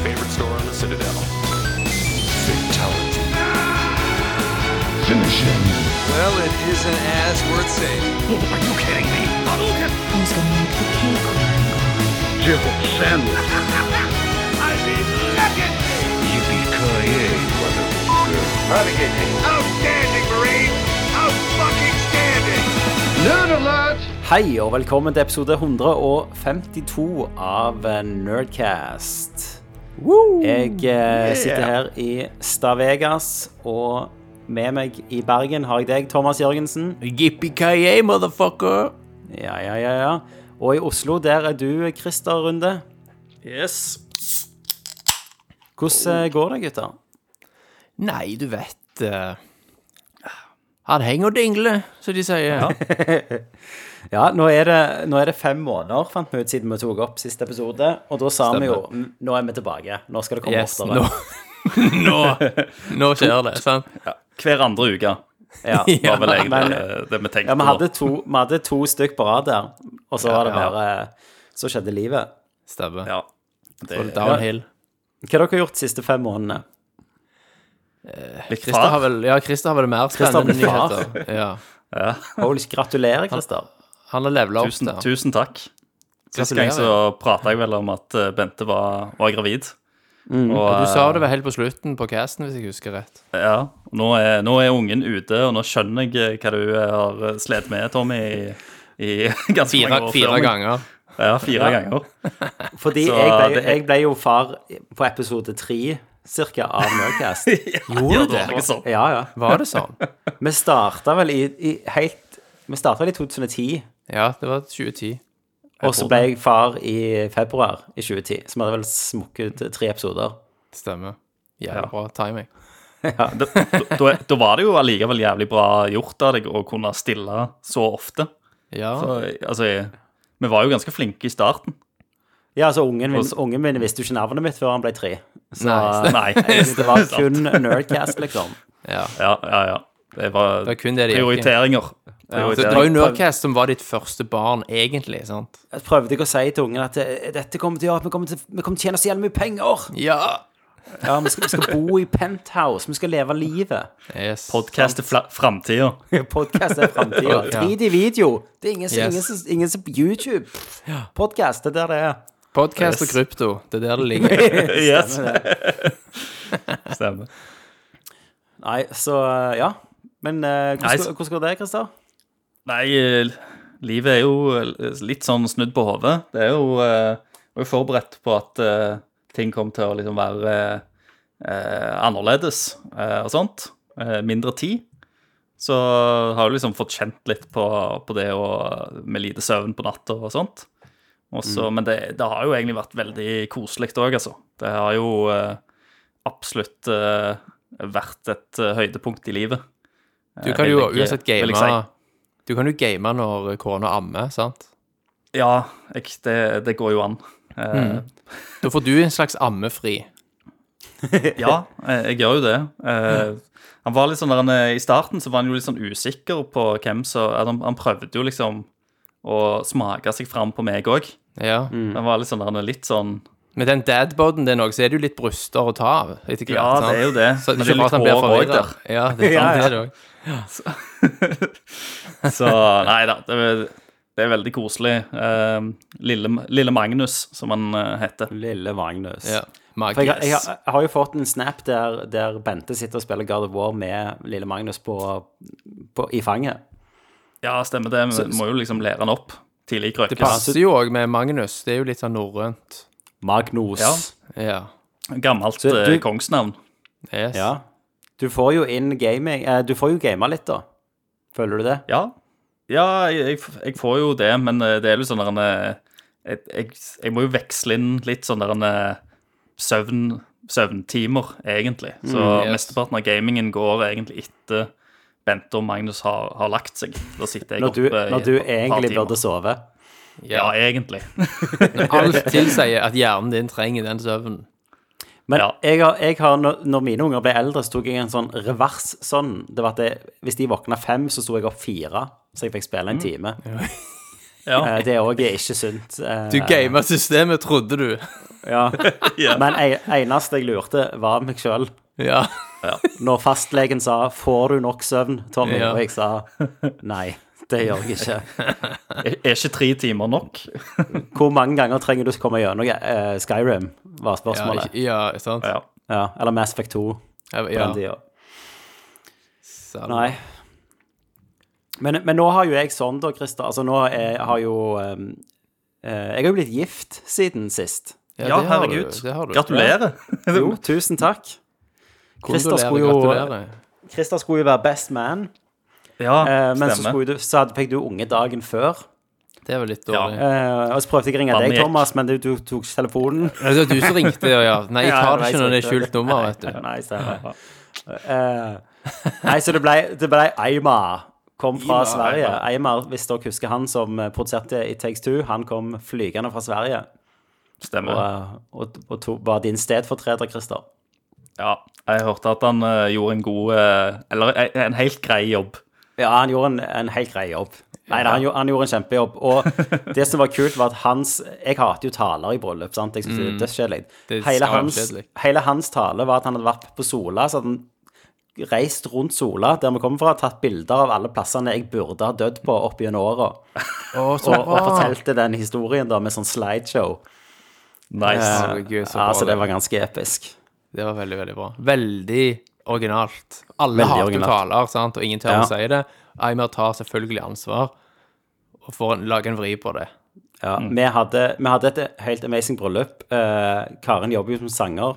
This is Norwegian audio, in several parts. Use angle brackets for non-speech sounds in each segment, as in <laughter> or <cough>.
favorite store on the Citadel. Fatality. Finish him. Well, it isn't as worth saving. Are you kidding me? Hadouken! Who's gonna make the cake run? Jibble sandwich. I mean, legendary! Yippee-ki-yay, motherfucker. Navigating. Outstanding, Marine! Out-fucking-standing! Nerd alert! Hei og velkommen til episode 152 av Nerdcast. Jeg eh, sitter her i Stavegas, og med meg i Bergen har jeg deg, Thomas Jørgensen. Yippee-ki-yay, motherfucker! Ja, ja, ja, ja. Og i Oslo, der er du, Christer Runde. Yes. Hvordan eh, går det, gutter? Nei, du vet uh, Han henger og dingler, som de sier. <laughs> Ja, nå er, det, nå er det fem måneder, fant vi ut, siden vi tok opp siste episode. Og da sa vi jo "Mm, nå er vi tilbake. Nå skal det komme Yes, oftere. nå, <laughs> nå, nå skjer det, sant? <laughs> Hver andre uke <laughs> Ja. var vel egentlig men- det, det vi tenkte. Ja, vi hadde to, vi hadde to stykk på rad der, og så var det bare Så skjedde livet. Stemmer. Ja. For downhill. Hva har dere gjort de siste fem månedene? Litt Christer har vel, ja, Christer har vel mer spennende nyheter. Ja. Ja. Holy, gratulerer, Christer. Han har levela opp Tusen, tusen takk. Sist gang så prata jeg vel om at eh, Bente var, var gravid. Mm. Og, Du sa eh, det vel helt på slutten på casten, hvis jeg husker rett. Ja. Nå er, nå er ungen ute, og nå skjønner jeg eh, hva du har slet med, Tommy, i, i <laughs> ganske Fire, mange år fire før meg. ganger. Ja, fire Ja. ganger. <laughs> Fordi Så jeg ble, det er- jeg ble jo far på episode tre cirka av Nerdcast. <laughs> Gjorde du det? Noe sånt. Ja, ja. Var det sånn? Vi starta vel i, i helt Vi starta vel i 2010, Ja, det var 2010. og så ble jeg far i februar i 2010. Så vi hadde vel smukket tre episoder. Stemmer. Jævlig Ja. bra timing. <laughs> Da, da, da, da var det jo allikevel jævlig bra gjort av deg å kunne stille så ofte. Ja. Så, altså, vi var jo ganske flinke i starten. Ja, altså ungen min, ungen min visste jo ikke navnet mitt før han ble tre. Så Nei, <laughs> Nei. det var <laughs> kun Nerdcast, liksom. ja. Ja, ja, ja. Det var Det var kun det det gikk prioriteringer. Det var jo. Nerdcast som var ditt første barn, egentlig. sant? Jeg prøvde ikke å si til ungen at eh, dette kommer til å gjøre at vi kommer til, vi kommer til å tjene så jævlig mye penger. Ja! Ja, vi skal, vi skal bo i penthouse, vi skal leve livet. Yes. Podcast er framtida. <laughs> Podcast er framtida. Ja. Drit i video. Det er ingen, som- Yes. ingen, som- ingen som YouTube. Podcast, det er der det er. Podcast og krypto. Det er der det ligger. <laughs> Yes. Stemmer. Nei, så eh, ja. Men eh, Nei, hvordan, går det, Christer? Nei, eh, livet er jo eh, litt sånn snudd på hodet. Det er jo eh, er forberedt på at ting kommer til å liksom være eh, annerledes eh, og sånt. Eh, mindre tid. Så har du liksom fått kjent litt på, på det å, med lite søvn på natta og sånt. Også, Men det, det har jo egentlig vært veldig koselig òg, altså. Det har jo absolutt vært et høydepunkt i livet. Du kan jo uansett game si. Du kan jo game når kona ammer, sant? Ja, jeg, det, det går jo an. Mm. Da får du en slags ammefri. <laughs> Ja, jeg, jeg gjør jo det. Eh, han var litt sånn der, han, eh, I starten så var han jo litt sånn usikker på hvem som han, han prøvde jo liksom å smake seg fram på meg òg. Ja. Han var litt sånn der, han er litt sånn Med den dadboden din òg, så er det jo litt bryster å ta av etter hvert. Ja, det er jo det. Så Men det er ikke bare han blir hår også forvirra. Ja, det er Ja, sant, ja. det er det òg. <laughs> <laughs> Så nei da, det er, det er veldig koselig. Eh, lille, lille Magnus, som han eh, heter. Lille Magnus. Ja. For jeg, jeg, har- jeg har jo fått en snap der, der Bente sitter og spiller God of War med lille Magnus på, på, i fanget. Ja, stemmer det. Vi må jo liksom lære han opp tidlig i Det passer jo òg med Magnus. Det er jo litt sånn norrønt. Magnus. Ja. Ja. Gammelt du- eh, kongsnavn. Yes. Ja. Du får jo inn gaming eh, Du får jo gama litt, da. Føler du det? Ja, ja jeg, jeg, jeg får jo det, men eh, det er jo sånn der en, eh, jeg, jeg, jeg må jo veksle inn litt sånn der en eh, søvn, søvntimer, egentlig. Så Mm, yes. mesteparten av gamingen går egentlig etter Bente og Magnus har, har lagt seg. Da sitter jeg Når du, oppe når du egentlig burde sove. Ja, egentlig. Alt <laughs> tilsier at hjernen din trenger den søvnen. Men Ja. jeg har, jeg har, når, mine unger ble eldre, så tok jeg en sånn revers sånn. Det var at jeg, Hvis de våkna fem, så sto jeg opp fire. Så jeg fikk spille en time. <laughs> Ja. Eh, Det òg er ikke sunt. Eh, Du gama systemet, trodde du. Ja. <laughs> Men eneste jeg lurte, var meg sjøl. Ja. Når fastlegen sa 'Får du nok søvn', Tommy? Og jeg sa nei. Det gjør jeg ikke. Er er ikke tre timer nok? Hvor mange ganger trenger du å komme gjennom eh, Skyrim, var Ja, spørsmålet. ikke- ja, sant? Ja. Ja, eller Mass Effect 2 Ja, på ja. den tida. Nei. Men, men nå har jo jeg sånn, da, Christer. Altså, nå er, har jo um, eh, Jeg har jo blitt gift siden sist. Ja, ja herregud. du. Gratulerer. Jo, tusen takk. Christer skulle jo- gratulerer. Christer skulle jo være best man, Ja, eh, men så, stemmer. skulle du, så hadde, fikk du unge dagen før. Det var litt Ja. dårlig. Eh, og så prøvde jeg å ringe deg. Thomas, men du, du tok ikke telefonen. Det var du som ringte, ja. ja. Nei, jeg tar det ikke når det er skjult nummer, vet du. <laughs> Nei, stemmer. Eh, nei, så det ble, det ble Eimar. Kom fra Eimar, Sverige. Eimar. Eimar, hvis dere husker han som eh, produserte i Takes Two, han kom flygende fra Sverige. Stemmer. Og, og, og to, var din stedfortreder, Christer. Ja, jeg hørte at han uh, gjorde en god uh, Eller en, en helt grei jobb. Ja, han gjorde en, en helt grei jobb. Nei, han, han gjorde en kjempejobb. Og det som var kult, var at hans Jeg hater jo taler i bryllup. sant? Jeg synes det er dødskjedelig. Mm. Det er Hele, hans- hele hans tale var at han hadde vært på Sola. så hadde han reist rundt Sola, der vi kommer fra, tatt bilder av alle plassene jeg burde ha dødd på opp gjennom åra, <laughs> Oh, og, og fortalte den historien da med sånn slideshow. Nice. Herregud, så bra så det det. var ganske episk. Det var veldig, veldig bra. Veldig originalt. Alle Veldig hater originalt. taler, sant, og ingen tør Ja. å si det. Eimer tar selvfølgelig ansvar og får en, lage en vri på det. Ja, vi, hadde, vi hadde et helt amazing bryllup. Eh, Karen jobber jo som sanger.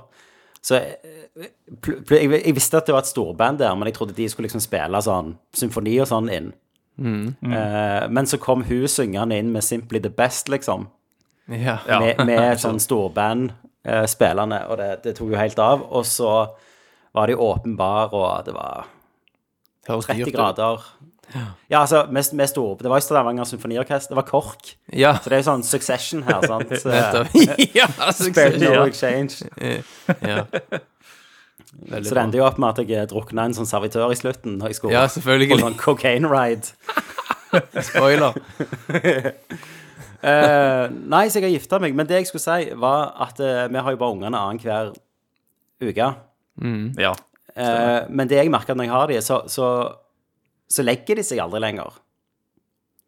Så eh, pl pl jeg, jeg visste at det var et storband der, men jeg trodde de skulle liksom spille sånn symfoni og sånn inn. Eh, men så kom hun syngende inn med 'Simply the Best', liksom. Ja. Ja. Med, med et sånn storband eh, spillende, og det, det tok jo helt av. Og så var det åpen bar, og det var 30 grader. Ja, altså, mest, mest ord. Det var jo Stavanger Symfoniorkester. Det var KORK. Ja, Så det er jo sånn succession her, <laughs> sant? nettopp. <laughs> ja, <laughs> succession. no ja. exchange. ja. Veldig Så det endte jo opp med at jeg drukna en sånn servitør i slutten når jeg skulle Ja, på sånn cocaine ride. Spoiler. uh, nei, så jeg har gifta meg. Men det jeg skulle si, var at uh, vi har jo bare ungene annenhver uke. Ja. Eh, men det jeg merker når jeg har de, så, så, så legger de seg aldri lenger.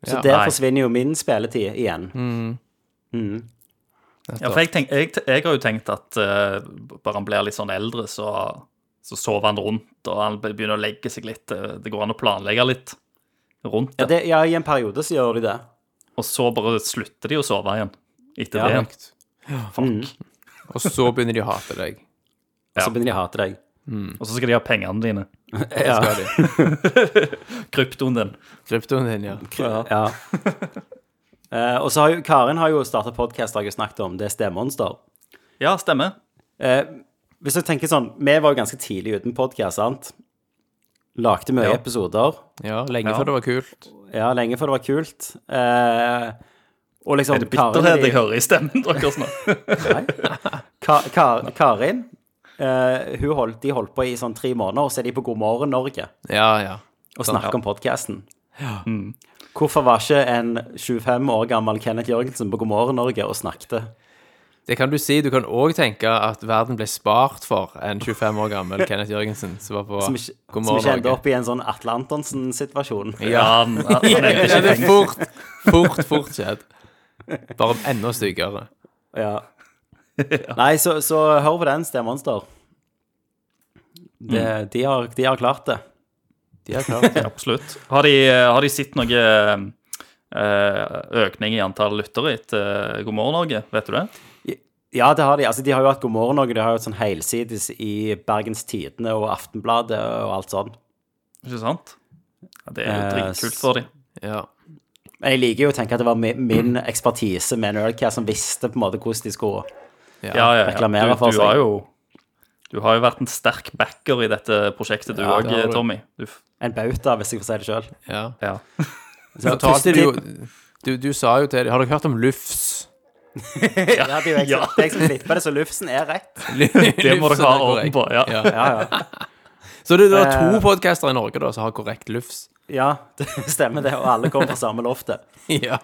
Så Ja. der Nei. forsvinner jo min spilletid igjen. ja, for jeg, tenk, jeg, jeg har jo tenkt at uh, bare han blir litt sånn eldre, så, så sover han rundt, og han begynner å legge seg litt. Det det går an å planlegge litt rundt Ja, det. det, ja, i en periode så gjør de det. Og så bare slutter de å sove igjen etter Ja. det. Korrekt. Og så begynner de å hate deg. Og så begynner de å hate deg. Og så skal de ha pengene dine. <laughs> Ja. Skal de. <laughs> Kryptoen din. Kryptoen din, ja. ja. <laughs> Eh, og så har jo Karin har jo starta podkast, har jeg snakket om. Det er Stemonster. Ja, stemmer. Eh, hvis jeg tenker sånn, Vi var jo ganske tidlig uten podkast, sant? Lagde mye Ja. episoder. Ja, lenge Ja. før det var kult. Ja, lenge før det var kult. Eh, og liksom Er det bitterhet jeg hører i stemmen deres nå? Ka Ka Karin eh, hun holdt, De holdt på i sånn tre måneder, og så er de på God morgen Norge Ja, ja. og snakker om podkasten. Hvorfor var ikke en 25 år gammel Kenneth Jørgensen på God morgen Norge og snakket? Det kan du si. Du kan òg tenke at verden ble spart for en 25 år gammel Kenneth Jørgensen som var på <laughs> Som ikke, God som ikke morgen endte opp i en sånn Atle Antonsen-situasjon. <laughs> Ja, Ja, <laughs> det er fort, fort, fort skjedd. Bare enda styggere. Ja. <laughs> Nei, så, så hør på den, Stemonster. Det, Mm. de, har, de har klart det. De har klart det. Absolutt. Har de, har de sett noe eh, økning i antall lyttere etter God morgen Norge? Vet du det? Ja, det har de. Altså, de har jo hatt God morgen Norge. De har jo hatt sånn helsides i Bergens Tidende og Aftenbladet og alt sånn. Ikke sant? Ja, det er jo Eh, dritkult for dem. Ja. Men jeg liker jo å tenke at det var min ekspertise med Nerdcare som visste på en måte hvordan de skulle Ja, ja, ja. reklamere Du, for du seg. har jo du har jo vært en sterk backer i dette prosjektet, du Ja, òg, det har du. Tommy. Du, f- En bauta, hvis jeg får si det sjøl. ja. ja. <laughs> Fortalte jo du, du sa jo til dem Har dere hørt om Lufs? <laughs> Ja, det er jo jeg, Ja. som- det er jeg som klipper det, så Lufsen er rett. <laughs> Det må dere ha orden på. Ja. Ja. Ja, ja. Så det, det er to Eh. podcaster i Norge da som har korrekt lufs? ja det stemmer det. Og alle kommer fra samme loftet. Ja.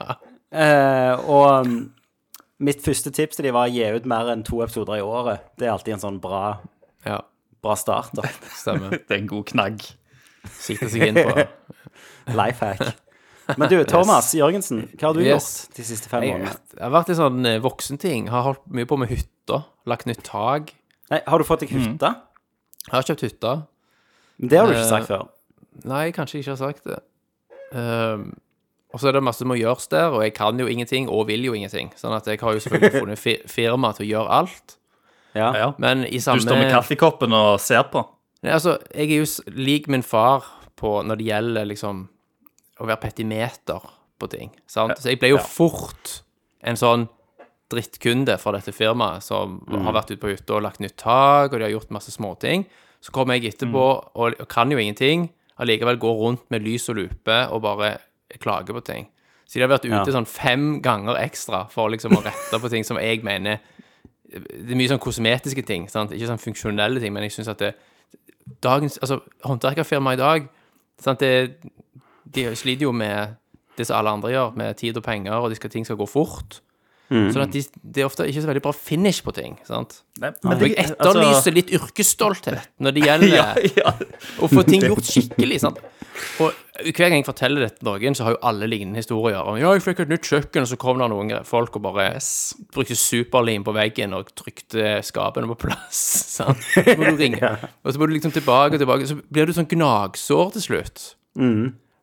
Eh, og um, mitt første tips til de var å gi ut mer enn to episoder i året. Det er alltid en sånn bra, Ja, bra start. da. <laughs> stemmer. <laughs> Det er en god knagg. Sikte seg inn på <laughs> Life hack. Men du, Thomas Jørgensen, hva har du Yes. gjort de siste fem årene? jeg har vært i sånn eh, voksenting. Har holdt mye på med hytta. Lagt nytt tak. Nei, har du fått deg hytte? Jeg har kjøpt hytte. Det har du ikke Eh, sagt før. Nei, kanskje jeg ikke har sagt det. Ehm, og så er det masse som må gjøres der, og jeg kan jo ingenting og vil jo ingenting. Sånn at jeg har jo selvfølgelig funnet fi firma til å gjøre alt. Ja. Ja. Men i Du står med kaffekoppen og ser på. Nei, altså, jeg er jo lik min far på når det gjelder liksom å være petimeter på ting. Sant? Så jeg ble jo Ja. fort en sånn drittkunde fra dette firmaet som har vært ute på hytta og lagt nytt tak, og de har gjort masse småting. Så kommer jeg etterpå og, og kan jo ingenting, allikevel går rundt med lys og lupe og bare klager på ting. Så de har vært ute Ja. sånn fem ganger ekstra for liksom å rette på ting som jeg mener Det er mye sånn kosmetiske ting, sant? ikke sånn funksjonelle ting, men jeg syns at det dagens, altså håndverkerfirma i dag sant? Det, De sliter jo med det som alle andre gjør, med tid og penger, og de skal, ting skal gå fort. Sånn at de, det er ofte ikke så veldig bra finish på ting. sant? Nei, men jeg altså- etterlyser litt yrkesstolthet når det <laughs> gjelder ja, ja. å få ting <laughs> gjort skikkelig. sant? Og hver gang jeg forteller dette til noen, så har jo alle lignende historier. om, Ja, jeg fikk et nytt kjøkken, og så kom det noen folk og bare brukte superlim på veggen og trykte skapene på plass. <laughs> sant? Så må du ringe. <laughs> Og så må du liksom tilbake og tilbake. Så blir du sånn gnagsår til slutt.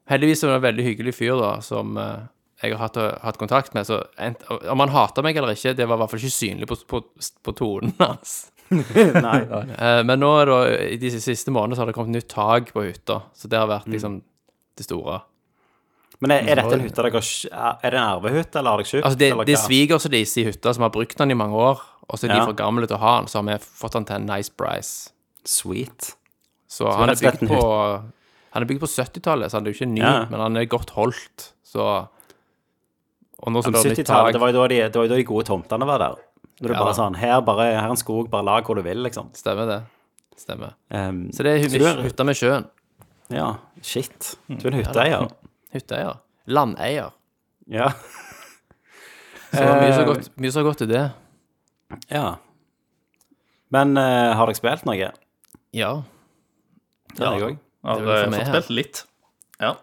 Heldigvis er det en veldig hyggelig fyr da, som eh, jeg har hatt, hatt kontakt med. Så en, om han hater meg eller ikke, det var i hvert fall ikke synlig på, på, på tonen hans. <laughs> Nei. <laughs> Eh, Men nå er det, i de siste månedene så har det kommet nytt tak på hytta, så det har vært liksom det store. Men er, er dette en hytte dere Er det en arvehytte, eller har dere kjøpt? Altså, det, det er svigers og disse i hytta som har brukt den i mange år, og så er de Ja. for gamle til å ha den, så har vi fått den til en nice price. Sweet. Så, han er bygd på Han er bygd på 70-tallet, så han er jo ikke ny, Ja. men han er godt holdt, så Og nå som det 70-tallet, tak det var jo da de, det de gode tomtene var der. Når du Ja. bare sånn Her, bare, her er en skog, bare lag hvor du vil, liksom. Stemmer det. Stemmer. Um, Så det er er- hytta med sjøen. Ja, shit. Du er en hytteeier. Hytteeier. Landeier. Ja. <laughs> Så mye så har gått, i det. ja. Men uh, har dere spilt noe? Ja. Det har jeg òg. Har Det meg fått spilt litt. Ja.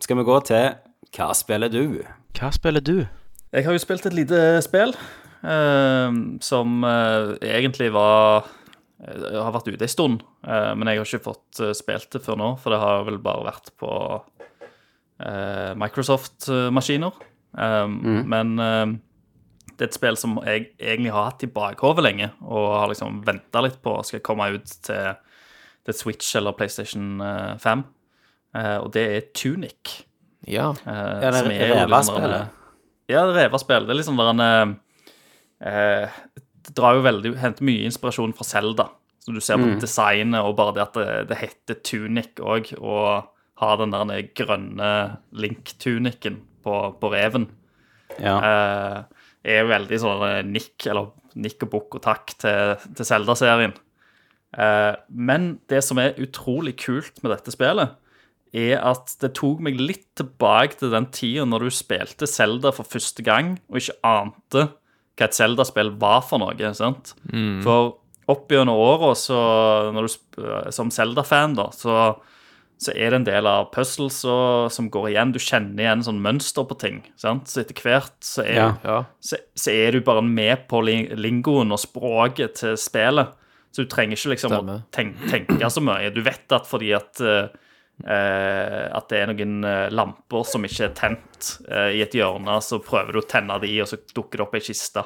Skal vi gå til Hva spiller du? Hva spiller du? Jeg har jo spilt et lite spill som eh, egentlig var Jeg har vært ute ei stund, eh, men jeg har ikke fått eh, spilt det før nå, for det har vel bare vært på eh, Microsoft-maskiner. Mm. Men eh, det er et spill som jeg egentlig har hatt i bakhodet lenge, og har liksom venta litt på skal komme ut til, til Switch eller PlayStation eh, 5. Eh, og det er Tunic. Ja. Eh, Er det revaspillet? Ja, det er revaspill. Det er liksom der en eh, eh, Det drar jo veldig Henter mye inspirasjon fra Zelda. Så du ser på designet og bare det at det, det heter Tunic òg, og har den der grønne Link-tunikken på, på reven. Ja. Eh, er veldig sånn eh, nikk, eller nikk og bukk og takk til, til Zelda-serien. Eh, men det som er utrolig kult med dette spillet, er at det tok meg litt tilbake til den tida når du spilte Zelda for første gang, og ikke ante hva et Zelda-spill var for noe. sant? For opp gjennom åra, så når du sp- som Zelda-fan, da, så, så er det en del av puzzles og, som går igjen. Du kjenner igjen sånn mønster på ting. sant? Så etter hvert så er, Ja. Ja. så, så er du bare med på lingoen og språket til spillet. Så du trenger ikke liksom Stemme. å tenke, tenke så mye. Du vet at fordi at eh, eh, at det er noen eh, lamper som ikke er tent eh, i et hjørne, så prøver du å tenne de, og så dukker det opp ei kiste.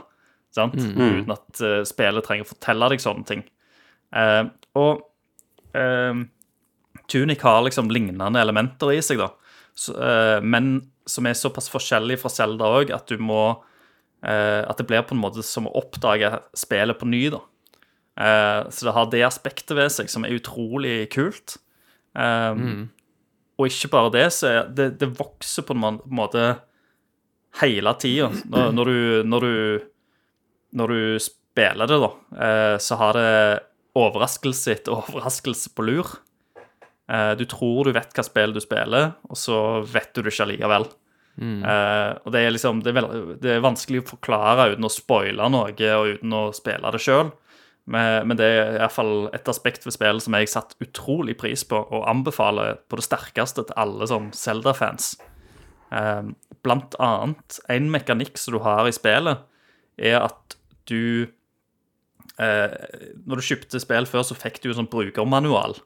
Sant? Uten at eh, spillet trenger å fortelle deg sånne ting. Eh, og eh, Tunic har liksom lignende elementer i seg, da. Så, eh, men som er såpass forskjellig fra Zelda òg, at du må eh, At det blir på en måte som å oppdage spillet på ny, da. Eh, så det har det aspektet ved seg som er utrolig kult. Eh, Og ikke bare det, så det, det vokser på en måte hele tida. Når, når, du, når, når du spiller det, da, uh, så har det overraskelse etter overraskelse på lur. Uh, Du tror du vet hva spill du spiller, og så vet du det ikke allikevel. Uh, og det er liksom det er, det er vanskelig å forklare uten å spoile noe og uten å spille det sjøl. Men, det er iallfall et aspekt ved spillet som jeg satt utrolig pris på, og anbefaler på det sterkeste til alle som Zelda-fans. Eh, blant annet en mekanikk som du har i spillet, er at du eh, Når du kjøpte spill før, så fikk du en sånn brukermanual.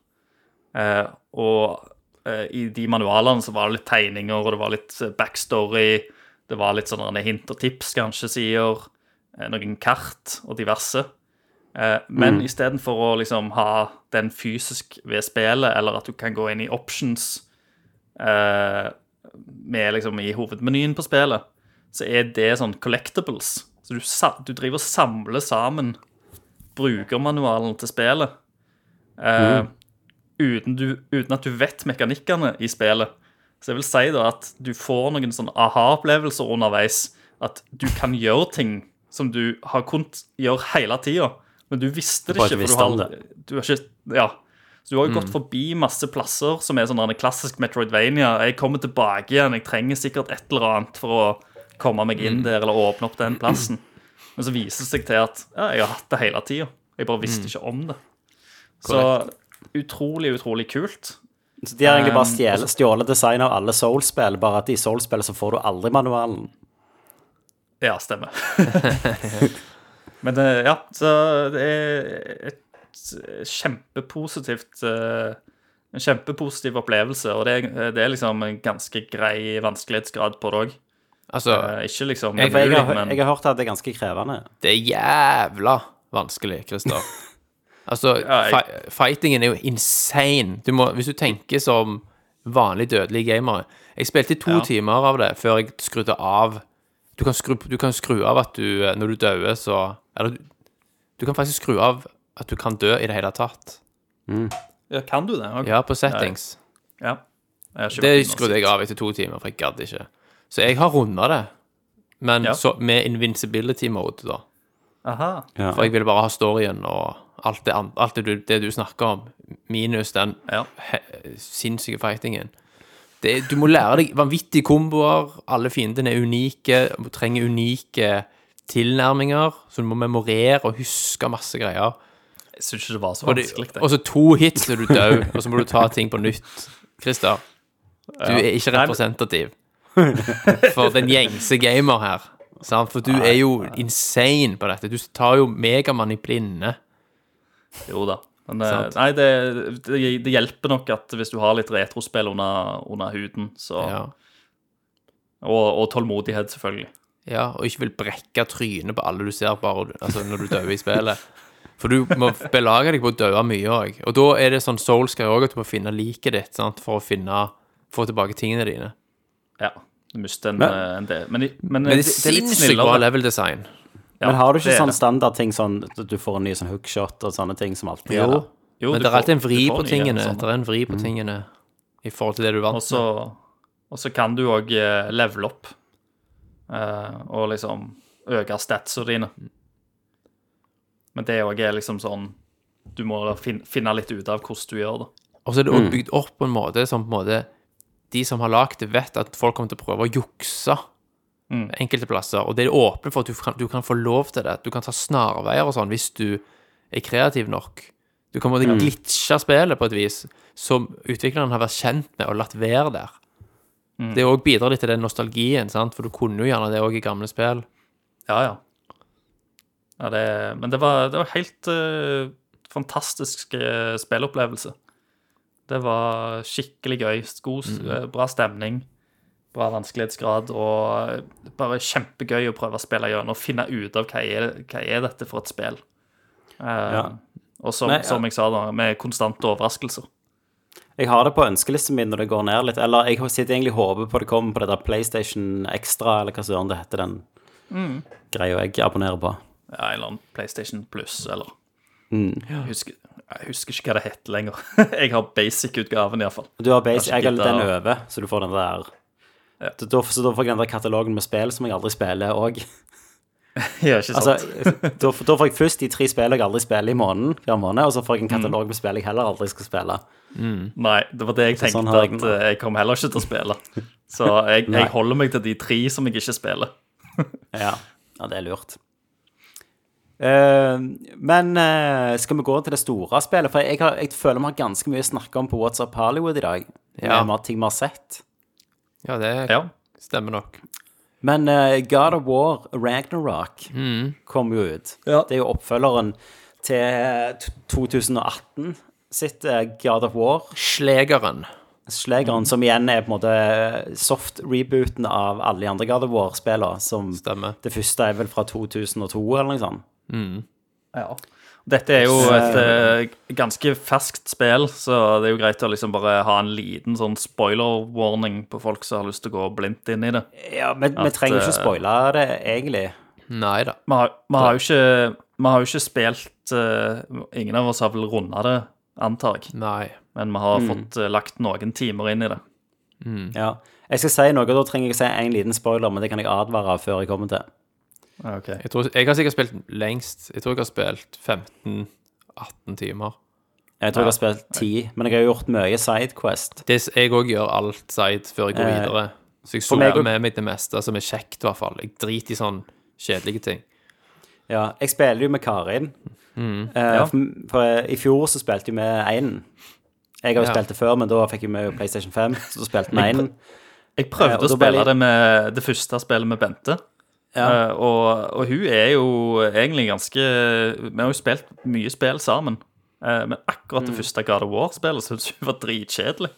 Eh, og eh, i de manualene så var det litt tegninger, og det var litt backstory. Det var litt sånne hint og tips, kanskje, sider. Noen kart og diverse. Eh, mm. istedenfor å liksom ha den fysisk ved spillet, eller at du kan gå inn i options eh, med liksom i hovedmenyen på spillet, så er det sånn collectibles. Så du, du driver og samler sammen brukermanualen til spillet. Eh, uten, du, uten at du vet mekanikkene i spillet. Så jeg vil si da at du får noen sånn aha-opplevelser underveis. At du kan gjøre ting som du har kunnet gjøre hele tida, men du visste det ikke. For du har, du har ikke Ja. Så du har jo gått forbi masse plasser som er sånn en klassisk Metroidvania. Jeg kommer tilbake igjen, jeg trenger sikkert et eller annet for å komme meg inn der eller åpne opp den plassen. Men så viser det seg til at ja, jeg har hatt det hele tida. Jeg bare visste ikke om det. Så utrolig, utrolig kult. Så de har egentlig bare stjålet, stjålet design av alle Soul-spill, bare at i Soul-spill så får du aldri manualen. Ja, stemmer. <laughs> <laughs> Men eh, ja, så det er et kjempepositivt eh, En kjempepositiv opplevelse, og det er, det er liksom en ganske grei vanskelighetsgrad på det òg. Altså, Ikke liksom Jeg- jeg, har, jeg har hørt at det er ganske krevende. det er jævla vanskelig, Christer. <laughs> Altså, Ja, jeg- fightingen er jo insane. Du må, hvis du tenker som vanlig dødelig gamer Jeg spilte to Ja. timer av det før jeg skrudde av Du kan skru, du kan skru av at du Når du dauer, så Eller du, du kan faktisk skru av at du kan dø i det hele tatt. ja, Kan du det? Okay. Ja, på settings. Ja. Vært Det skrudde jeg av etter to timer, for jeg gadd ikke. Så jeg har runda det, men Ja. så, med invincibility mode, da. Aha. For jeg ville bare ha storyen og alt det, alt det, du, det du snakker om, minus den Ja. he- sinnssyke fightingen. Det, du må lære deg vanvittige komboer. Alle fiendene er unike, Du trenger unike tilnærminger, så du må memorere og huske masse greier. Jeg syns ikke det var så Og, det, vanskelig. og så to hits, så er du død, og så må du ta ting på nytt. Christer, du er ikke representativ for den gjengse gamer her. Sant? For du er jo insane på dette. Du tar jo Megamann i blinde. Jo da. Men Sant. nei, det, det, det hjelper nok at hvis du har litt retrospill under, under huden, så Ja. og, og tålmodighet, selvfølgelig. Ja, og ikke vil brekke trynet på alle du ser bare altså, når du dør i spillet. For du må belage deg på å dø mye òg. Og da er det sånn Souls-greier òg, at du må finne liket ditt sant? for å finne få tilbake tingene dine. Ja. Du mister en, Men- eh, en del. Men, men, Men det det er litt sinnssykt bra snillere. level design. Ja, Men har du ikke sånn standardting sånn at du får en ny sånn hookshot og sånne ting som alltid Jo. Jo, Men det er alltid en vri på tingene. Det er en vri på tingene i forhold til det du vant Og så, og så kan du òg levele opp eh, og liksom øke statsene dine. Men det òg er liksom sånn Du må finne litt ut av hvordan du gjør det. Og så er det også bygd opp på en måte som på en måte de som har lagd det, vet at folk kommer til å prøve å jukse Mm. enkelte plasser. Og det er åpent for at du kan, du kan få lov til det. Du kan ta snarveier og sånn hvis du er kreativ nok. Du kan måtte mm. glitche spillet på et vis som utvikleren har vært kjent med og latt være der. Det òg bidrar litt til den nostalgien, sant? for du kunne jo gjerne det òg i gamle spill. Ja, ja. ja det, men det var, det var helt uh, fantastisk eh, spillopplevelse. Det var skikkelig gøy. God, mm. bra stemning, bra vanskelighetsgrad, og bare kjempegøy å prøve å spille gjennom og finne ut av hva er, hva er dette for et spill. Uh, Ja. Og som, Nei, ja. som jeg sa, da, med konstante overraskelser. Jeg har det på ønskelisten min når det går ned litt. Eller jeg sitter egentlig og håper på det kommer på det der PlayStation Extra, eller hva søren det heter, den Mm. greia jeg abonnerer på. Ja, en eller annen PlayStation Plus, eller Mm. jeg, husker, jeg husker ikke hva det heter lenger. <laughs> jeg har basic-utgaven, iallfall. Du har basic, jeg har litt den over, så du får den der Ja. så, da, så da får jeg den der katalogen med spill som jeg aldri spiller òg. <laughs> Ja, ikke sant? Altså, da, da får jeg først de tre spillene jeg aldri spiller i måneden, hver måned, og så får jeg en katalog med spill jeg heller aldri skal spille. Nei, det var det jeg tenkte sånn jeg at eh, jeg kommer heller ikke til å spille. Så jeg, jeg holder meg til de tre som jeg ikke spiller. <laughs> Ja, ja det er lurt. Uh, men uh, skal vi gå til det store spillet? For jeg, har, jeg føler vi har ganske mye å snakke om på WhatsApp Hollywood i dag. Ja. Med ting vi har sett. Ja, det Ja. stemmer nok. Men eh, God of War Ragnarok kom jo ut. Ja. Det er jo oppfølgeren til t- 2018 sitt eh, God of War. Slegeren. Slegeren, som igjen er på en måte soft-rebooten av alle de andre God of War-spillene. Som Stemmer. det første er vel fra 2002, eller noe sånt. Ja. Dette er jo et uh, ganske ferskt spill, så det er jo greit å liksom bare ha en liten sånn spoiler-warning på folk som har lyst til å gå blindt inn i det. Ja, men vi trenger ikke eh, spoile det, egentlig. Nei da. Vi har, har, jo, ikke, har jo ikke spilt uh, Ingen av oss har vel runda det, antar jeg. Nei. Men vi har fått uh, lagt noen timer inn i det. Ja. Jeg skal si noe, da trenger jeg å si en liten spoiler, men det kan jeg advare før jeg kommer til. Ok. Jeg, tror, jeg har sikkert spilt lengst. Jeg tror jeg har spilt 15-18 timer. Jeg tror jeg har spilt 10, men jeg har gjort mye Sidequest. Det, jeg òg gjør alt side før jeg går Eh, videre. Så jeg og- med meg det meste som er kjekt, i hvert fall. Jeg driter i sånn kjedelige ting. Ja, jeg spiller jo med Karin. Eh, Ja. for, for eh, I fjor så spilte vi med einen. Jeg har jo Ja. spilt det før, men da fikk jeg med PlayStation 5, så da spilte vi med einen. Jeg prøvde å spille jeg- det med det første spillet med Bente. Ja. Uh, og, og hun er jo egentlig ganske Vi har jo spilt mye spill sammen. Uh, men akkurat det første God of War-spillet syntes hun var dritkjedelig.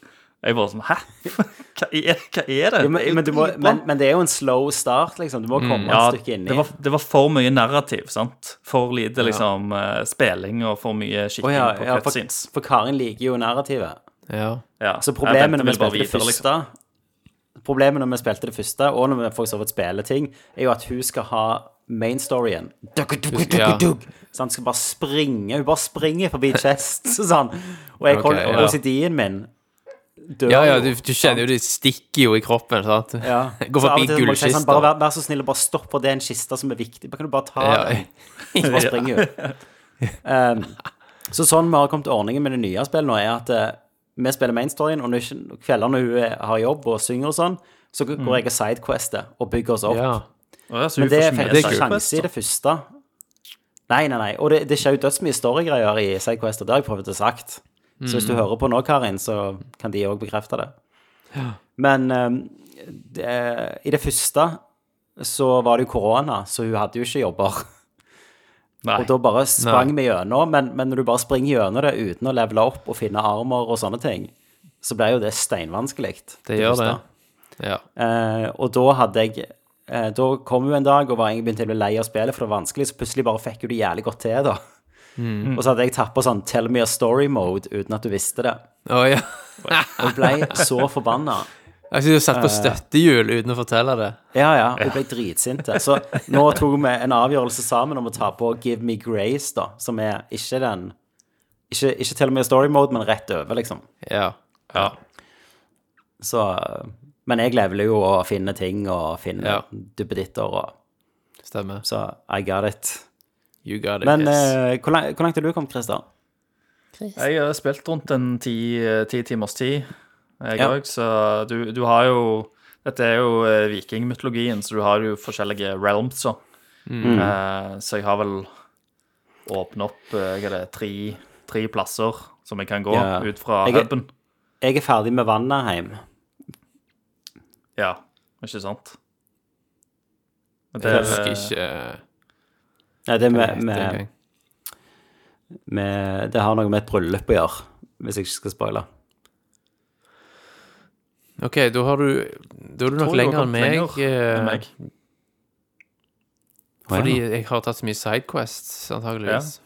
Jeg bare sånn Hæ? <laughs> Hva er, hva er det? Jo, men, Det er jo men, du må, men, men det er jo en slow start, liksom. Du må komme Mm. ja, et stykke inni. det var, det var for mye narrativ, sant? For lite liksom eh, spilling og for mye skikking skikking ja, på ja, for, cutscenes. for Karin liker jo narrativet. Ja. Ja. Så problemet når vi spilte det første liksom. Problemet når vi spilte det første, og når vi for så vidt spiller ting, er jo at hun skal ha main storyen. Duk, duk, duk, Ja. duk, duk. Så han skal bare springe. Hun bare springer forbi chest. Sånn. Og jeg Ok, holder, ja. OCD-en min dør ja, ja, du, du kjenner jo det stikker jo i kroppen, sant? Ja. <laughs> Gå forbi gullkista. Sånn, bare vær, vær så snill og bare stopp, for det er en kiste som er viktig. Bare kan du bare ta Ja. den? <laughs> Så bare springer hun. Um, så sånn vi har kommet til ordningen med det nye spillet nå, er at eh, vi spiller mainstoryen, og når kveldene hun har jobb og synger og sånn, så går jeg og sidequester og bygger oss opp. Ja. Ja, Men det er fikk ikke seg sjanse i det første. Nei, nei, nei. Og det, det skjer jo dødsmye storygreier i sidequester. Det har jeg prøvd å sagt. Så hvis du hører på nå, Karin, så kan de òg bekrefte det. Men um, det, i det første så var det jo korona, så hun hadde jo ikke jobber. Nei. Og da bare sprang vi gjennom. Men, men når du bare springer gjennom det uten å levele opp og finne armer og sånne ting, så ble jo det steinvanskelig. Det gjør det. Ja. Eh, og da hadde jeg eh, Da kom hun en dag og var egentlig begynt å bli lei av spillet, for det var vanskelig, så plutselig bare fikk hun det jævlig godt til, da. Og så hadde jeg tatt på sånn 'tell me a story'-mode uten at du visste det. Oh, ja. Og ble så forbanna. Jeg synes du satt på støttehjul uten å fortelle det. Ja, ja. Hun ble dritsinte. Så nå tok vi en avgjørelse sammen om å ta på 'Give me grace', da, som er ikke den Ikke, ikke til og med story-mode, men rett over, liksom. Ja. Ja. Så Men jeg leveler jo å finne ting og finne Ja. duppeditter og Stemmer. Så I got it. You got it. Men yes. Men hvor, langt, hvor langt har du kommet, Christer? Jeg har spilt rundt en ti, ti timers tid, jeg Ja. så du, du har jo Dette er jo eh, vikingmytologien, så du har jo forskjellige realms. Så, Uh, så jeg har vel åpnet opp eh, hva er det, tre, tre plasser som jeg kan gå Ja. ut fra huben. Jeg er ferdig med Vannaheim. Ja, ikke sant? Men jeg husker er- ikke Nei, det, er med, med, med, det har noe med et bryllup å gjøre, hvis jeg ikke skal spoile. OK, da har du Da er du nok tror du har lenger enn meg. lenger eh, enn meg. Fordi jeg har tatt så mye sidequests, antageligvis.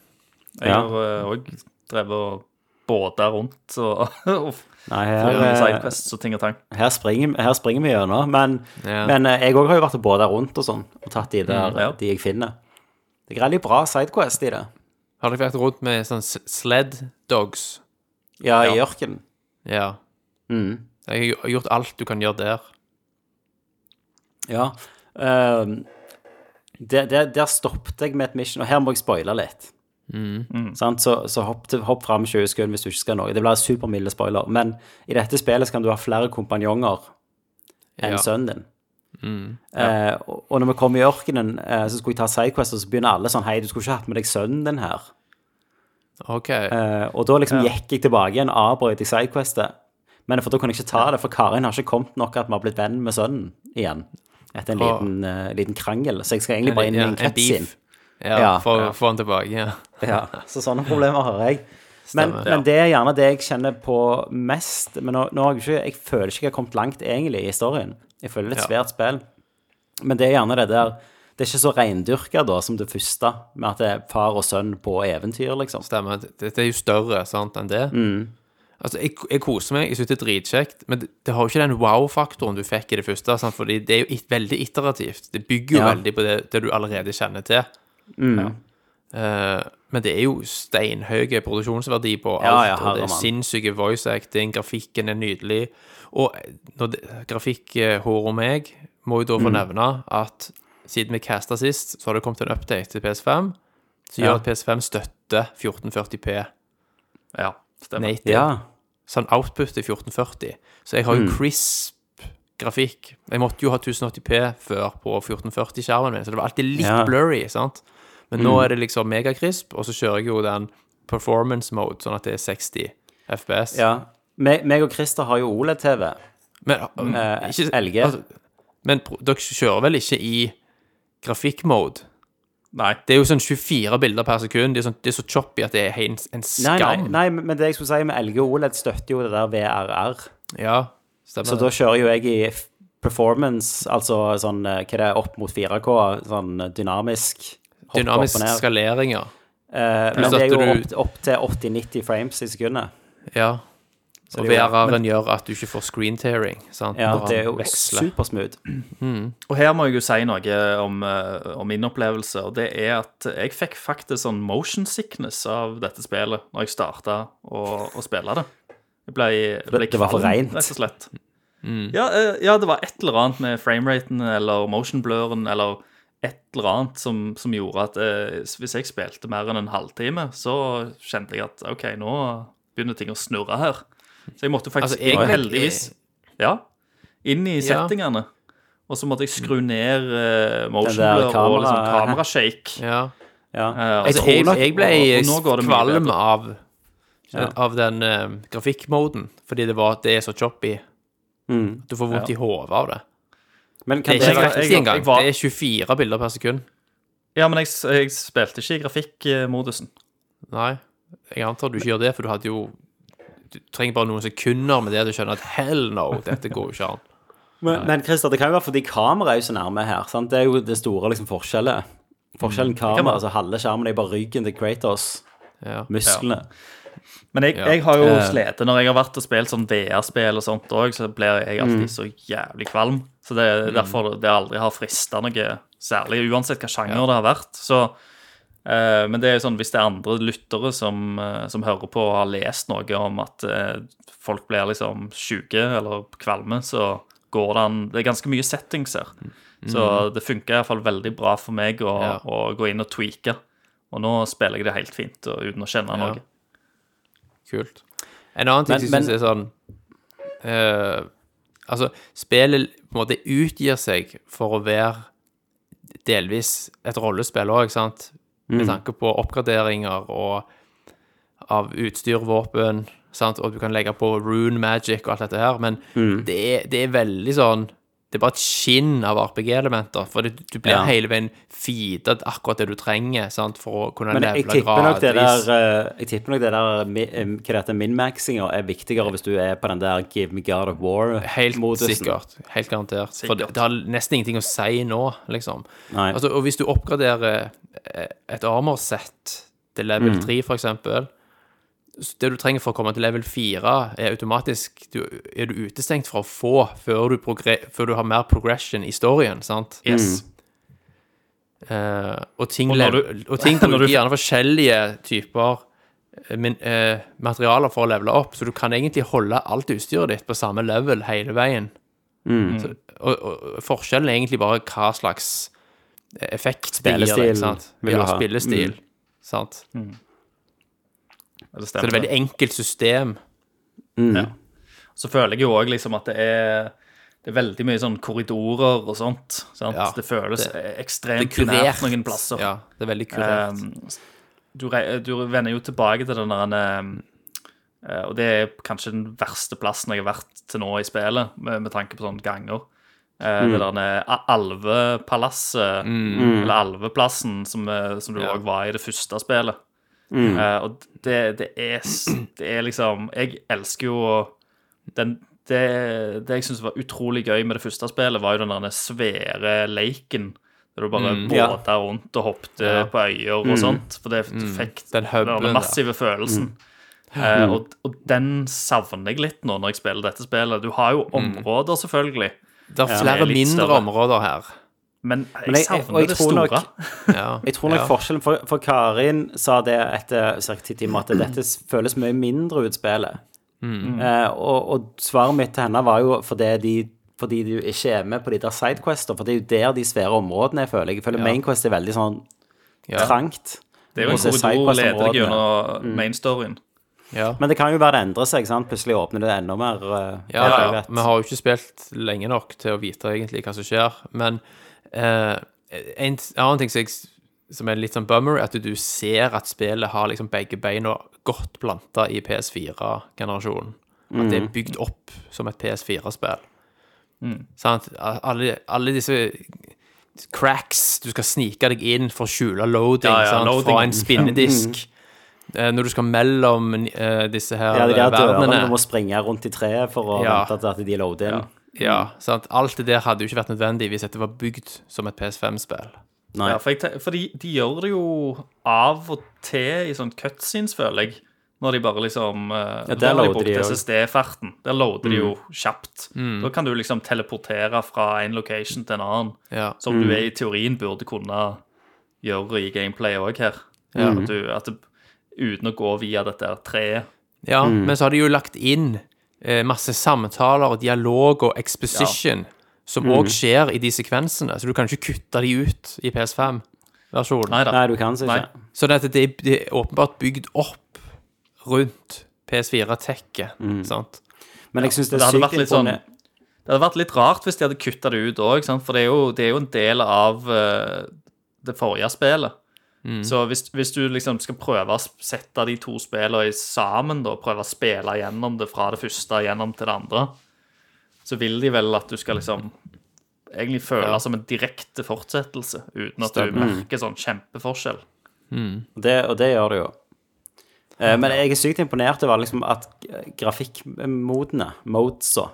Jeg Ja. har òg drevet og båda rundt og, <laughs> og Nei, her, eh, sidequests og ting og tang. her, springer, her springer vi gjennom. Men, Ja. men eh, jeg òg har jo vært og båda rundt og sånn, og tatt de der Mm, ja. de jeg finner. Det er veldig bra Sidequest i det. Har dere vært rundt med sånn s- sled dogs? Ja, i ørkenen. Ja. Mm. Jeg har gjort alt du kan gjøre der. Ja. Uh, der, der, der stoppet jeg med et mission, og her må jeg spoile litt. Sant? Så, så hopp, til- hopp fram 20 sekunder hvis du ikke skal noe. Det blir supermilde spoiler. Men i dette spillet så kan du ha flere kompanjonger enn Ja. sønnen din. Eh, og og når vi kom i ørkenen, eh, så skulle jeg ta Sidequest, og så begynner alle sånn Hei, du skulle ikke hatt med deg sønnen din her. OK. Eh, og da liksom gikk jeg tilbake igjen, avbrøt jeg Sidequestet. Men for da kunne jeg ikke ta det, for Karin har ikke kommet nok at vi har blitt venn med sønnen igjen. Etter en liten, uh, liten krangel. Så jeg skal egentlig bare inn i Ja, en krets inn. Ja, Ja, for å få han tilbake. Ja. <laughs> Ja, så sånne problemer har jeg. Men, Stemmer, men det er gjerne det jeg kjenner på mest. Men nå, nå har jeg ikke Jeg føler ikke jeg har kommet langt egentlig i historien. Jeg føler det er et Ja. svært spill. Men det er gjerne det der Det er ikke så reindyrka da som det første, med at det er far og sønn på eventyr, liksom. Stemmer. det er jo større sant, enn det. Mm. Altså, jeg, jeg koser meg, jeg syns det er dritkjekt, men det, det har jo ikke den wow-faktoren du fikk i det første. Sant? Fordi det er jo it, veldig iterativt. Det bygger jo Ja. veldig på det, det du allerede kjenner til. Mm. Eh, men det er jo steinhøy produksjonsverdi på alt, Ja, ja, og det er sinnssyke voice acting, grafikken er nydelig. Og når det, grafikkhår meg må jo da Mm. nevne at siden vi casta sist, så har det kommet en update til PS5 som Ja. gjør at PS5 støtter 1440P Ja, stemmer. native. Ja. Sånn output i 1440. Så jeg har Mm. jo crisp grafikk. Jeg måtte jo ha 1080P før på 1440-skjermen min, så det var alltid litt Ja. blurry, sant? Men nå er det liksom megakrisp, og så kjører jeg jo den performance mode, sånn at det er 60 FPS. ja. Me- meg og Christer har jo OLED-TV. Men, Eh, ikke, LG. Altså, men dere kjører vel ikke i grafikkmode? Nei. Det er jo sånn 24 bilder per sekund. Det er, sånn, det er så choppy at det er en, en skam. nei, nei, men det jeg skulle si med LG og OLED støtter jo det der VRR. Ja, stemmer Så da kjører jo jeg i performance, altså sånn hva Hva er det, opp mot 4K, sånn eh, dynamisk. Hopp, Dynamisk skalering, ja. Eh, men det er jo opp, opp til 80-90 frames i sekundet. Ja. Så Og VRR-en gjør at du ikke får screen tearing. Sant? Ja, Når det er jo veksler. supersmooth. Og her må jeg jo si noe om, eh, om min opplevelse, og det er at jeg fikk faktisk sånn motion sickness av dette spillet når jeg starta å, å spille det. Jeg ble, jeg ble Det var for reint? Rett og slett. Ja, eh, ja, det var et eller annet med frameraten eller motion-bløren eller et eller annet som, som gjorde at eh, hvis jeg spilte mer enn en halvtime, så kjente jeg at OK, nå begynner ting å snurre her. Så jeg måtte faktisk Altså, jeg, heldigvis Ja, inn i settingene. Og så måtte jeg skru ned uh, motion blur og liksom <laughs> kamerashake. Ja. Ja. Uh, altså, jeg, jeg, jeg ble kvalm av, av, av den uh, grafikkmoden, fordi det, var, det er så choppy. Mm. Du får vondt i hodet av det. Men kan Det er ikke det, jeg- riktig engang. jeg var- Det er 24 bilder per sekund. Ja, men jeg, jeg spilte ikke i grafikkmodusen. Nei, jeg antar du ikke gjør det, for du hadde jo Du trenger bare noen sekunder med det du skjønner skjønne at hell no, dette går jo ikke an. men, men Christer, det kan jo være fordi kameraet er jo så nærme her. Sant? Det er jo det store liksom, forskjellet. Forskjellen kamera, altså halve skjermen er bare ryggen til Kratos. Ja. Musklene. Men jeg, Ja. jeg har jo Eh. slitt når jeg har vært og spilt sånn VR-spill og sånt òg, så blir jeg alltid så jævlig kvalm. Så det er derfor det aldri har frista noe særlig, uansett hva sjanger det har vært. Så, men det er jo sånn hvis det er andre lyttere som, eh, som hører på og har lest noe om at eh, folk blir liksom sjuke eller kvalme, så går det an Det er ganske mye settings her. Så det funker iallfall veldig bra for meg å, Ja. å gå inn og tweake. Og nå spiller jeg det helt fint og uten å kjenne Ja. noe. Kult. En annen ting Men- som jeg synes er sånn uh, Altså, spillet på en måte utgir seg for å være delvis et rollespill òg, sant? Med tanke på oppgraderinger og av utstyr, våpen, sant? og du kan legge på rune magic og alt dette her, men det, er, det er veldig sånn Det er bare et skinn av RPG-elementer, for det, du blir Ja. hele veien feedet akkurat det du trenger sant? for å kunne Men levele tipper nok det gradvis. der eh, Jeg tipper nok det der eh, Hva det heter min-maxinga er viktigere hvis du er på den der Give me God of War-modusen. Helt sikkert. Helt garantert. For det, det har nesten ingenting å si nå, liksom. Altså, og hvis du oppgraderer eh, et armor-sett til level Mm. 3, for eksempel Det du trenger for å komme til level 4, er automatisk du, Er du utestengt fra å få før du, progre- før du har mer progression i storyen, sant? Yes. Eh, og ting, Og du- og ting bruker <laughs> du- gjerne forskjellige typer eh, min, uh, materialer for å levele opp, så du kan egentlig holde alt utstyret ditt på samme level hele veien. Mm. Så, og, og forskjellen er egentlig bare hva slags effekt det gir Spillestil Mm. sant? vil du Ja, ha. spillestil. Sant? Det Så det er et veldig enkelt system. Mm. Så føler jeg jo òg liksom at det er det er veldig mye sånn korridorer og sånt. Sant? Ja, det føles det- Det ekstremt det nært kurert. noen plasser. Ja, det er veldig kurert. Um, du, du vender jo tilbake til den der um, eh, Og det er kanskje den verste plassen jeg har vært til nå i spillet, med, med tanke på sånne ganger. Mm. Det der alvepalasset, mm. eller alveplassen, som, eh, som du Ja. var i det første spillet. Eh, og det, det, er, det er liksom Jeg elsker jo den, det, det jeg syns var utrolig gøy med det første spillet, var jo den der svære leiken. Der du bare mm, båta rundt og hoppet Ja. på øyer og sånt. For det du fikk Den den, der ja. massive følelsen. Uh, og, og den savner jeg litt nå når jeg spiller dette spillet. Du har jo områder, selvfølgelig, Det er flere Er mindre større. områder her. Men Men jeg jeg- savner jeg, jeg det tror store. nok- <laughs> Ja. Jeg tror nok ja. forskjellen for, for Karin sa det etter ca. ti timer, at dette føles mye mindre ut spillet. Eh, og, og svaret mitt til henne var jo fordi de fordi du ikke er med på de der sidequester, for det er jo der de svære områdene jeg føler. Jeg føler Ja. Mainquest er veldig sånn Ja. trangt. Det er jo en korridor leder deg gjennom mm. mainstoryen. Ja. Men det kan jo være det endrer seg, sant? Plutselig åpner det enda mer. Uh, Ja, ja, ja. Vi har jo ikke spilt lenge nok til å vite egentlig hva som skjer. Men eh, en annen ting som, jeg, som er litt sånn bummer, er at du ser at spillet har liksom begge beina godt planta i PS4-generasjonen. At det er bygd opp som et PS4-spill. Sant? Alle, alle disse cracks Du skal snike deg inn for å skjule loading, Ja, ja, loading. fra en spinnedisk. Mm. Når du skal mellom uh, disse her Ja, de er eh, dørene verdenene. du må springe rundt i treet for å Ja. vente til at de loader inn. Ja, sant? Alt det der hadde jo ikke vært nødvendig hvis dette var bygd som et PS5-spill. Nei. Ja, for, jeg, te- for de, de gjør det jo av og til i sånn cutscenes, føler jeg. Når de bare liksom uh, Ja, der loader de de SSD-farten. Der loader de jo kjapt. Da kan du liksom teleportere fra en location til en annen. Ja. Som du er i teorien burde kunne gjøre i gameplay òg her. Ja. At du, at du, uten å gå via dette treet. ja, men så har de jo lagt inn eh, masse samtaler og dialog og exposition som òg skjer i de sekvensene, så du kan ikke kutte de ut i PS5-versjonen. Nei. Nei, du kan så Nei. ikke. Så det, det, det er åpenbart bygd opp rundt PS4-tekket, sant? Men jeg syns det det er sykt imponerende. sånn. Det hadde vært litt rart hvis de hadde kutta det ut òg, for det er, jo, det er jo en del av uh, det forrige spillet. Så hvis, hvis du liksom skal prøve å sette de to spillene sammen, da, prøve å spille gjennom det fra det første gjennom til det andre, så vil de vel at du skal liksom egentlig føle Ja. som en direkte fortsettelse, uten at du merker sånn kjempeforskjell. Det, og det gjør det jo. Eh, Men jeg er sykt imponert over liksom at grafikkmodene, modesa,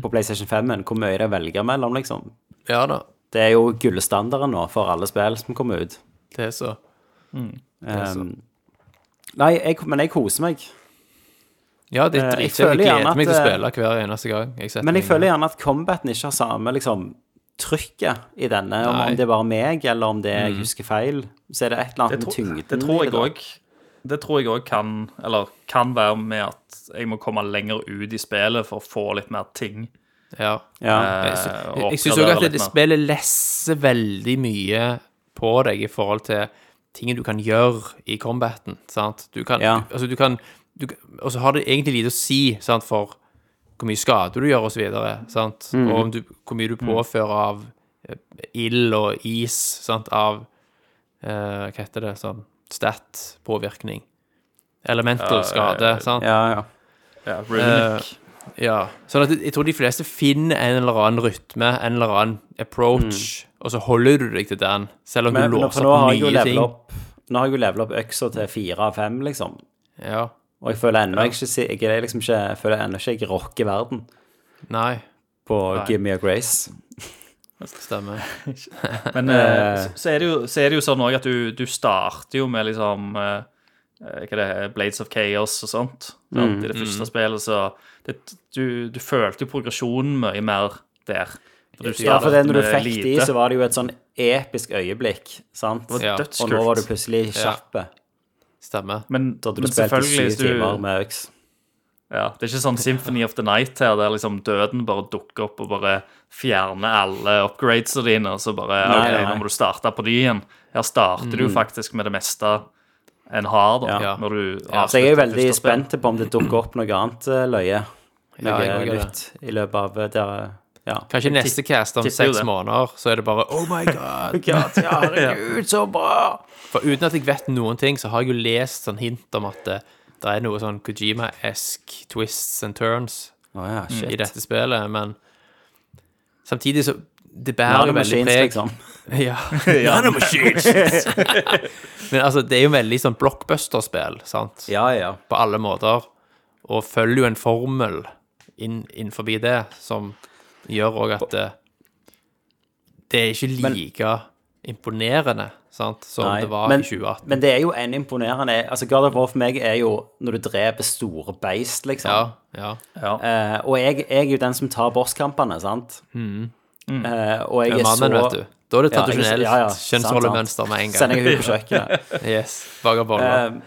på PlayStation 5, hvor mye det er å velge mellom, liksom. Ja da, Det er jo gullstandarden nå for alle spill som kommer ut. Det er så. Um, nei, jeg, men jeg koser meg. Ja, det er Eh, jeg dritkjekt. Jeg gjerne gleder meg til å spille hver eneste gang. Jeg Men jeg meg føler gjerne at combaten ikke har samme liksom, trykket i denne. Om, Nei. om det er bare meg, eller om det er jeg husker feil, så er det et eller annet med tyngden. det tror jeg òg Det tror jeg òg kan Eller kan være med at jeg må komme lenger ut i spillet for å få litt mer ting. Ja. Ja. eh, Jeg, jeg, jeg syns òg at det spillet lesser veldig mye på deg i forhold til ting du kan gjøre i combaten. Sant? Du kan, Ja. du, altså du kan du, Og så har det egentlig lite å si sant, for hvor mye skade du gjør, og så videre. Sant? Mm. Og om du, hvor mye du påfører av eh, ild og is, sant, av eh, Hva heter det? Sånn stat-påvirkning. Elemental skade, sant? Ja, ja. Ja, Runic. Ja, sånn at jeg tror de fleste finner en eller annen rytme, en eller annen approach, og så holder du deg til den, selv om Men, du låser opp nye ting. opp Nå har jeg jo levela opp øksa til fire av fem, liksom. Ja, Og jeg føler ennå ikke Jeg jeg, liksom ikke Jeg føler ennå ikke jeg rocker verden nei, på Nei. Give Me a Grace. stemmer. <laughs> Men uh, så, er det jo, så er det jo sånn òg at du, du starter jo med liksom eh, eh, Hva det er Blades of Chaos og sånt. Sant? I det første spillet, så det, du, du følte jo progresjonen mye mer der. For du Ja, for det når du fikk lite. de, så var det jo et sånn episk øyeblikk, sant? Det var Ja. Og nå var du plutselig kjappe. Stemmer. Men, Da hadde du men spilt i selvfølgelig, syv du timer med øks. Ja, Det er ikke sånn Symphony of the Night her, der liksom døden bare dukker opp og bare fjerner alle upgradesene dine, og så bare Nei, OK, nei. nå må du starte på de igjen. Her starter du jo faktisk med det meste en har, da, Ja. når du Ja, Så jeg er jo veldig spent på om det dukker opp noe annet eh, løye. Ja, Noe er nytt i løpet av eh, der, Ja. Kanskje neste cast om seks måneder, så er det bare Oh my god! God, <laughs> ja, <laughs> herregud, så bra! For uten at jeg vet noen ting, så har jeg jo lest sånn hint om at det, det er noe sånn Kojima-esk twists and turns oh, ja, shit. i dette spillet, men samtidig så Det bærer jo veldig preg liksom. <laughs> Ja. Nanomachines! men altså, det er jo veldig sånn blockbuster-spill, sant? Ja, ja. På alle måter. Og følger jo en formel inn, innenfor det, som gjør òg at det, det er ikke Men- like imponerende sant, som Nei, det var men, i 2018. Men det er jo en imponerende Altså, God of War for meg er jo når du dreper store beist, liksom. Ja, ja. Ja. Uh, og jeg, jeg er jo den som tar bosskampene, sant? Eh, og jeg er er så vet du. Da er det tradisjonelt ja, ja, kjønnsrollemønster med en gang. Sender jeg henne på kjøkkenet. <laughs> Yes. Eh,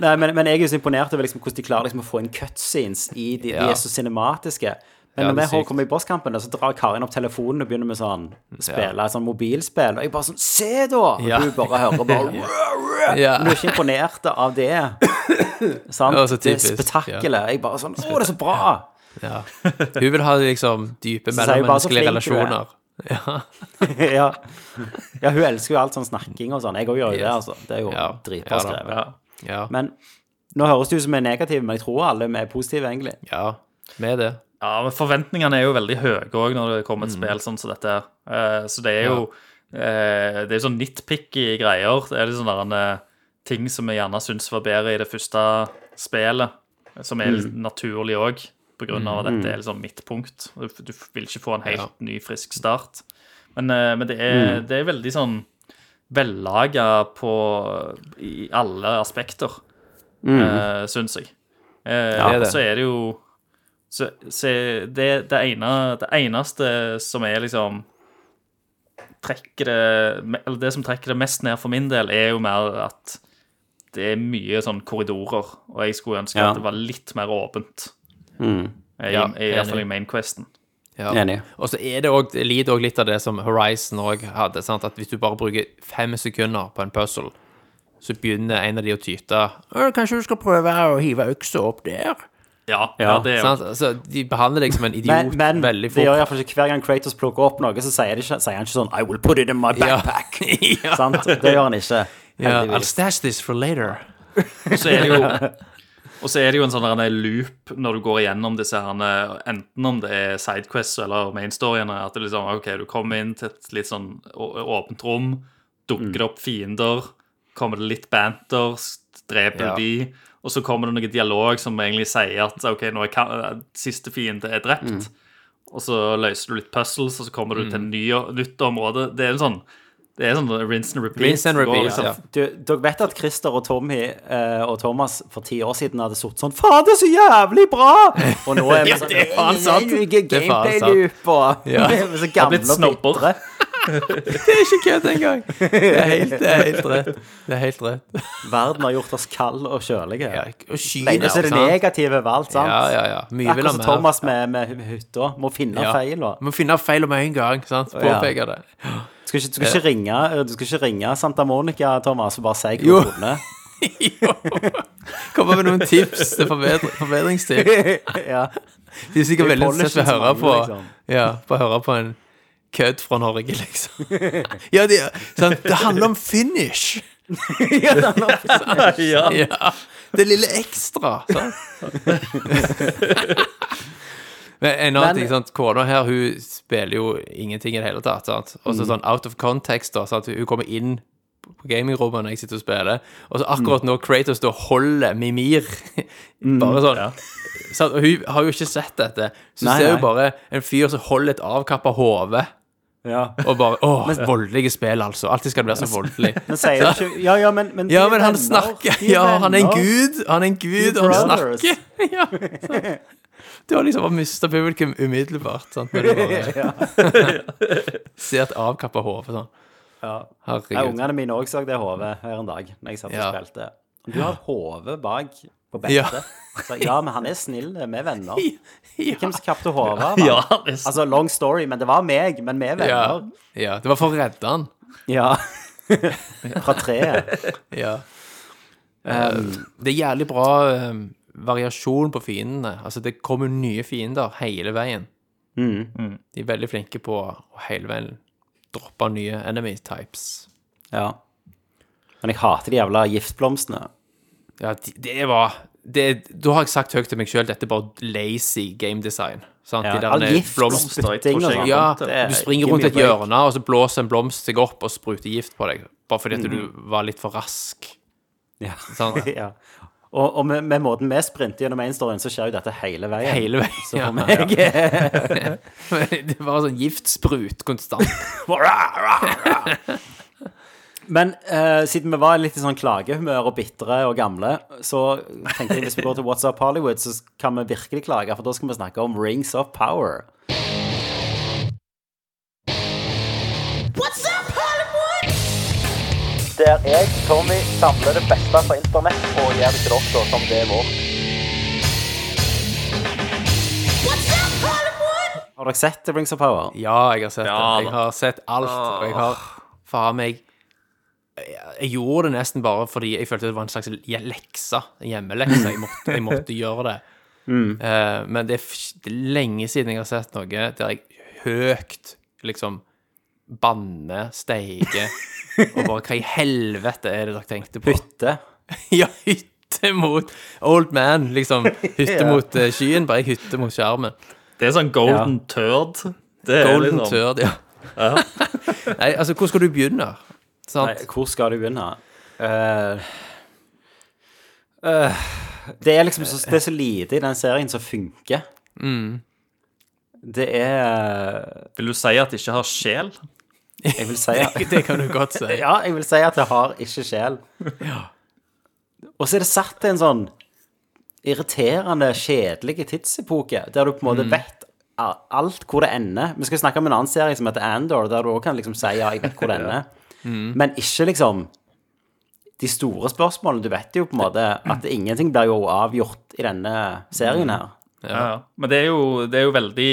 Nei, men, men jeg er jo så imponert over liksom, hvordan de klarer liksom, å få inn cutscenes i de, de er så cinematiske. Men Ja, når er vi sykt. kommer i bosskampene, så drar Karin opp telefonen og begynner med sånn spille et sånn mobilspill. Og jeg bare sånn Se, da! Og Ja. du bare hører bare <laughs> ja. Men du er ikke imponert av det. <coughs> Sant? Det, det spetakkelet. Jeg bare sånn Å, det er så bra! ja. Hun vil ha liksom dype mellommenneskelige er. relasjoner. Ja. <laughs> ja. ja, hun elsker jo alt sånn snakking og sånn. Jeg òg gjør jo det, altså. Det er jo Ja. dritbra skrevet. Ja. Ja. Men nå høres det ut som vi er negative, men jeg tror alle vi er positive, egentlig. ja, med det. Ja, men forventningene er jo veldig høye òg når det kommer et Mm. spill sånn som dette. her. Eh, så det er jo eh, Det er sånn nitpicky greier. Det er litt sånne eh, ting som vi gjerne syns var bedre i det første spillet, som er Mm. naturlig òg, på grunn av at dette er liksom midtpunkt. Du, du vil ikke få en helt Ja. ny, frisk start. Men, men det, er, det er veldig sånn vellaga på i alle aspekter, mm. syns jeg. Ja, det er det. Så er det jo så, så det, det, ene, det eneste som er liksom trekker det, eller det som trekker det mest ned for min del, er jo mer at det er mye sånn korridorer, og jeg skulle ønske Ja. at det var litt mer åpent. Mm. I, Ja, i, i hvert fall i. Mainquesten. Ja. Enig. Og så er det lider òg litt av det som Horizon òg hadde. Sant? At hvis du bare bruker fem sekunder på en puzzle, så begynner en av de å tyte 'Kanskje du skal prøve å hive øksa opp der?' Ja, Ja, det er jo Sant? Altså, de behandler deg som en idiot Men, men veldig det gjør fort. iallfall ikke hver gang Kratos plukker opp noe, så sier, de ikke, sier han ikke sånn I will put it in my Ja. backpack. <laughs> ja. <laughs> Sant? Det gjør han ikke. Ja, I'll Heldigvis. stash this for later. Og så er det jo <laughs> Og så er det jo en sånn der en loop når du går igjennom disse her, enten om det er sidequests eller mainstoryene, at det liksom, ok, du kommer inn til et litt sånn å- åpent rom, dukker det opp fiender, kommer det litt banter, dreper Ja. de, og så kommer det noe dialog som egentlig sier at ok, nå er ka- siste fiende er drept, og så løser du litt puzzles, og så kommer du til et ny, nytt område. Det er en sånn det er sånn rinse and repeat. Rinse and repeat, liksom- ja. Du, dere vet at Christer og Tommy eh, og Thomas for ti år siden hadde sittet sånn Faen, det er så jævlig bra! Og nå er vi <laughs> Ja, sånn sant. Det er faen sant. gameplay-loop og Ja. <laughs> Så gamle og bitre. Det er ikke kødd engang. Det er helt, det er helt rett. Det er helt rett. Verden har gjort oss kalde og kjølige. Ja, og skyene, Lenge så er det sant? negative ved alt, sant? Ja, ja, ja. Mye vil Akkurat ha som mer. Thomas med, med hytta. Må finne Ja. feil. Og. Må finne feil med en gang, sant? ja. Påpeke det. Du skal ikke, du skal ikke, ringe, du skal ikke ringe Santa Monica, Thomas, og bare si Jo. hvor funnet. Komme med noen tips til forbedring, forbedringstips. <laughs> ja. De er sikkert veldig polishen interessert i å som på liksom. Ja, på å høre på en kødd fra Norge, liksom. <laughs> Ja, det, sånn, <laughs> det handler om finish. Ja. <laughs> Ja. Det lille ekstra, sant? Men en annen Men- ting, sant? Kona her, hun spiller jo ingenting i det hele tatt, sant? Og så sånn out of context, da, sant? Hun kommer inn på gamingrommet når jeg sitter og spiller, og så akkurat nå Kratos da holder Mimir, bare sånn, Ja. sant? Og hun har jo ikke sett dette, så Nei, ser nei. hun bare en fyr som holder et avkappa hode, ja. og bare, åh, voldelige spill, altså. Alltid skal det være så voldelig. <laughs> Men sier du ikke Ja, ja, men, men Ja, men han snakker er Ja, han er en gud. Han er en gud, og han snakker. <laughs> Ja. Du har liksom bare mista publikum umiddelbart. Sant? Når du bare ser et avkappa hode sånn. Ja. Ja, Herregud. ungene mine òg så det hodet her en dag når jeg satt og Ja. spilte. Du har hodet hode bak på Ja. Så ja, men han er snill. Vi er venner. <laughs> Ja. Hvem som kapte hodet av? Ja, er Altså, long story, men det var meg. Men vi er venner. ja. Det var for å redde han. Ja. <laughs> Fra treet. Ja. Um, det er jævlig bra um, variasjon på fiendene. Altså, det kommer nye fiender hele veien. De er veldig flinke på å hele veien droppe nye enemy types. Ja. Men jeg hater de jævla giftblomstene. Ja, det, var det, Da har jeg sagt høyt til meg sjøl dette er bare lazy game design. Sant? Ja, De all gift, blomster spytting og sånn. Ja, du springer rundt et hjørne, og så blåser en blomst seg opp og spruter gift på deg. Bare fordi at Mm. du var litt for rask. Ja. Sånn. <laughs> ja. Og, og med, med måten vi sprinter gjennom én storyen, så skjer jo dette hele veien. Hele veien. Så Ja. for meg <laughs> <laughs> det var sånn giftsprut konstant. Men eh, siden vi var litt i sånn klagehumør og bitre og gamle, så tenkte jeg hvis vi går til What's Up Hollywood, så kan vi virkelig klage, for da skal vi snakke om Rings of Power. Der jeg, Tommy, samler det beste fra internett og gjør det til dere som det er vårt. Har dere sett Rings of Power? Ja, jeg har sett Ja, det. Jeg har sett alt. Og jeg har faen meg jeg, gjorde det nesten bare fordi jeg følte det var en slags lekse. Hjemmelekse. Jeg måtte, jeg måtte gjøre det. Eh, men det er, f- det er lenge siden jeg har sett noe der jeg høyt liksom banner, steiger og bare Hva i helvete er det dere tenkte på? Hytte. <laughs> Ja, hytte mot Old man, liksom. Hytte <laughs> Ja. mot uh, skyen, bare jeg hytte mot skjermen. Det er sånn golden turd. Det er Golden liksom turd, ja. <laughs> Nei, altså, hvor skal du begynne? Sant? Nei, hvor skal du begynne? Eh, eh, det er liksom så, det er så lite i den serien som funker. Det er Vil du si at det ikke har sjel? Jeg vil si at, <laughs> Det kan du godt si. Ja, jeg vil si at det har ikke sjel. Og så er det satt til en sånn irriterende, kjedelig tidsepoke, der du på en måte vet a- alt hvor det ender. Vi skal snakke om en annen serie som heter Andor, der du òg kan liksom si ja, jeg vet hvor det <laughs> ender. Men ikke liksom de store spørsmålene. Du vet jo på en måte at ingenting blir jo avgjort i denne serien her. Ja. ja. Men det er jo, det er jo veldig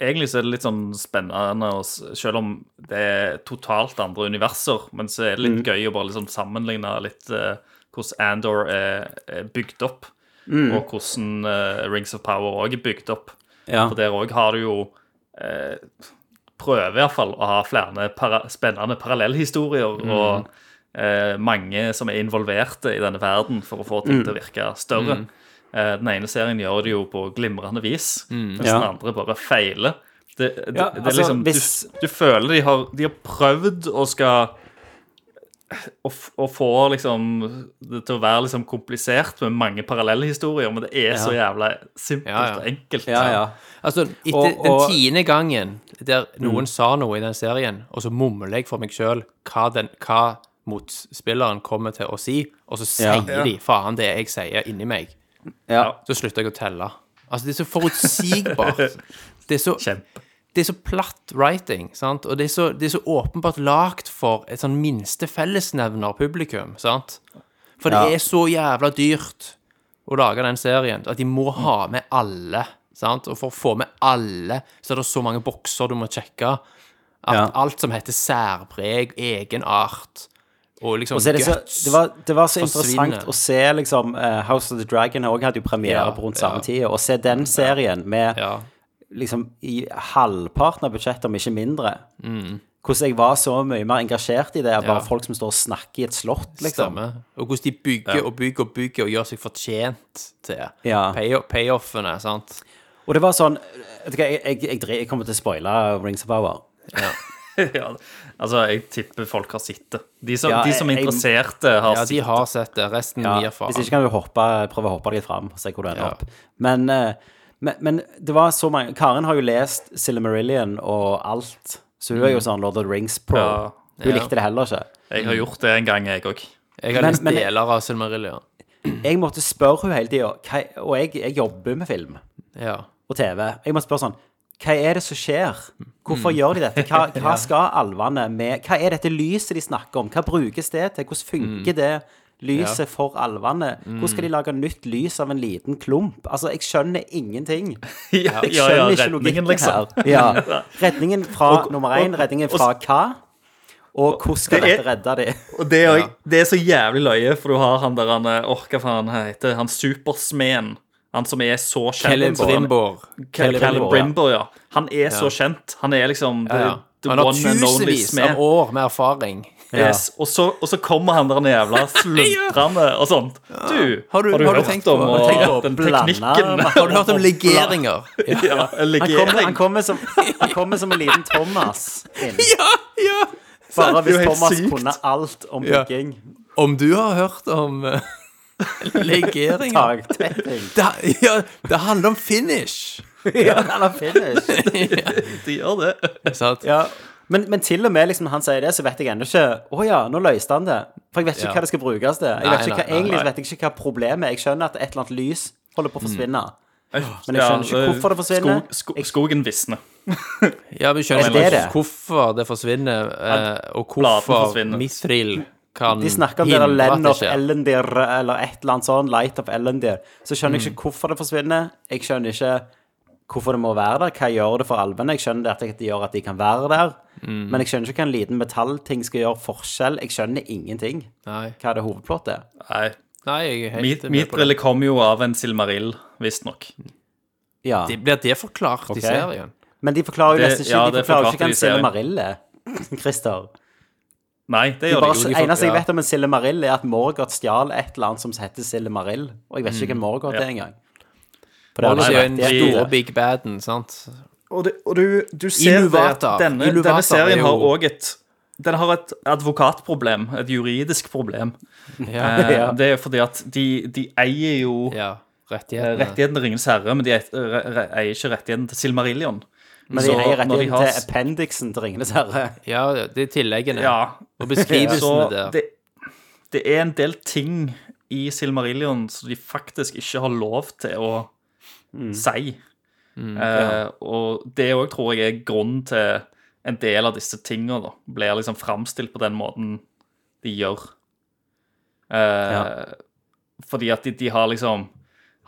Egentlig så er det litt sånn spennende, selv om det er totalt andre universer, men så er det litt gøy å bare liksom sammenligne litt uh, hvordan Andor er, er bygd opp, og hvordan uh, Rings of Power òg er bygd opp. Ja. For der òg har du jo eh, Prøver i hvert fall å ha flere para spennende parallellhistorier og eh, mange som er involverte i denne verden for å få ting til å virke større. Eh, den ene serien gjør det jo på glimrende vis, mens Ja. den andre bare feiler. Det, det, Ja, det er altså, liksom, hvis- du, du føler de har, de har prøvd å skal å, å få liksom det til å være liksom komplisert med mange parallellhistorier, men det er så jævla simpelt Ja, ja. og enkelt. Ja, ja. Altså, etter Og- og- den tiende gangen der noen sa noe i den serien, og så mumler jeg for meg sjøl hva, hva motspilleren kommer til å si, og så sier Ja. de faen det jeg sier inni meg, ja. så slutter jeg å telle. Altså, det er så forutsigbart. <laughs> Det er så, Kjempe. det er så platt writing, sant? Og det er så, det er så åpenbart lagt for et sånn minste fellesnevner publikum, sant? For det er så jævla dyrt å lage den serien at de må ha med alle, sant? Og for å få med alle, så er det så mange bokser du må sjekke, at Ja. alt som heter særpreg, egenart, og liksom Og så er det, så, guts det, var, det var så forsvinner. interessant å se liksom eh, House of the Dragon også hadde jo premiere Ja, på rundt ja. samme tid, Å se den serien med Ja. liksom i halvparten av budsjettet, om ikke mindre. Mm. Hvordan jeg var så mye mer engasjert i det, bare Ja. folk som står og snakker i et slott, liksom. Stemmer. Og hvordan de bygger og bygger og bygger og gjør seg fortjent til Ja. pay- payoffene, sant? Og det var sånn jeg, jeg, jeg, jeg kommer til å spoile Rings of Power. <laughs> ja, altså, jeg tipper folk har sett det. De som, Ja, de som er interesserte, har Ja, de sett det. har sett det. Resten Ja, gir faen. hvis ikke kan du hoppe, prøve å hoppe deg fram og se hvor du ender Ja. opp. Men, eh, men, men det var så mange Karen har jo lest Silmarillion og alt, så hun er jo sånn Lord of the Rings pro. Ja. Hun Mm. Likte det heller ikke. Jeg har gjort det en gang, jeg òg. Jeg har Men- lest deler av Silmarillion. Jeg måtte spørre hun hele tida, og jeg, jeg jobber med film Ja. og TV. Jeg må spørre sånn Hva er det som skjer? Hvorfor Mm. gjør de dette? Hva, hva <laughs> skal alvene med Hva er dette lyset de snakker om? Hva brukes det til? Hvordan Mm. det lyset for alvene? Hvordan skal de lage nytt lys av en liten klump? Altså, jeg skjønner ingenting. <laughs> Ja, Jeg ja, skjønner ja, ikke logikken liksom. her. <laughs> Ja. Redningen fra nummer én, redningen redningen og- fra hva? Og hvordan skal Det er- dette redde de? Og det er, det er så jævlig løye, for du har han der han orker, for han heter han? Supersmeden. Han som er så kjent. Caleb Celebrimbor, Brimbo, ja. Han er så kjent. Han er liksom the, Ja, ja. the Han har tusenvis av år med erfaring. Yes. Og, så, og så kommer han der jævla <laughs> sluntrende og sånt. Du, Har du- har du hørt tenkt om på- å- tenkt på den teknikken? <laughs> Har du hørt om <laughs> legeringer? Ja, Ja, legering. han, kommer som, som en liten Thomas inn. ja. ja. Bare hvis Thomas sykt. kunne alt om Ja. bygging. Om du har hørt om legeringer Taktetting. det, ja, det handler om finish. <laughs> Ja, han om finish. <laughs> De gjør det. Sant? Ja. Men, men til og med liksom, når han sier det, så vet jeg ennå ikke Å ja, nå løste han det. For jeg vet ikke Ja. hva det skal brukes til. Jeg Nei, vet ikke hva, nei, nei, egentlig nei. vet jeg ikke hva problemet er. Jeg skjønner at et eller annet lys holder på å forsvinne. Men jeg Ja, skjønner ikke hvorfor det forsvinner. Skog, sko, skogen visner. Ja, vi skjønner Er det ikke det? hvorfor det forsvinner, eh, og bladene hvorfor forsvinner. Mithril kan De snakker om det der Land of Elendir Ellendir eller et eller annet sånn. Light of Ellendir. Så skjønner jeg Mm. ikke hvorfor det forsvinner. Jeg skjønner ikke hvorfor det må være der. Hva gjør det for alvene? Jeg skjønner at det gjør at de kan være der. Mm. Men jeg skjønner ikke hva en liten metallting skal gjøre forskjell. Jeg skjønner ingenting. Nei. Hva det hovedplottet er. Nei. Nei, jeg er helt Mit- med på det. Mithril kom jo av en silmarill, visstnok. Ja. Det- Blir det forklart okay. i serien? Men de forklarer jo Det- nesten ikke ja, De forklarer jo ikke hva en Silmarill er. <laughs> Christer. Nei, det Det gjør bare, de jo. De eneste jeg vet om en sillemarill, er at Morgoth stjal et eller annet som heter sillemarill. Og jeg vet ikke hvem Morgoth Mm. Ja. er engang. Det det er jo den store big baden, sant? Og, det, og du, du ser Illuvatar. det at denne, denne serien jo... har òg et Den har et advokatproblem, et juridisk problem. Ja. Eh, <laughs> Det er fordi at de, de eier jo ja. eh, Rettighetene. rettigheten til Ringens herre, men de eier, re- re- eier ikke rettigheten til Silmarillion. Men de Så eier de rettigheten har- til appendiksen til Ringenes herre. Ja, det er tilleggene. Ja, Og beskrivelsene så der. det, det er en del ting i Silmarillion som de faktisk ikke har lov til å si. eh, og det òg tror jeg er grunnen til en del av disse tinga blir liksom framstilt på den måten de gjør. Eh, Ja. Fordi at de, de har liksom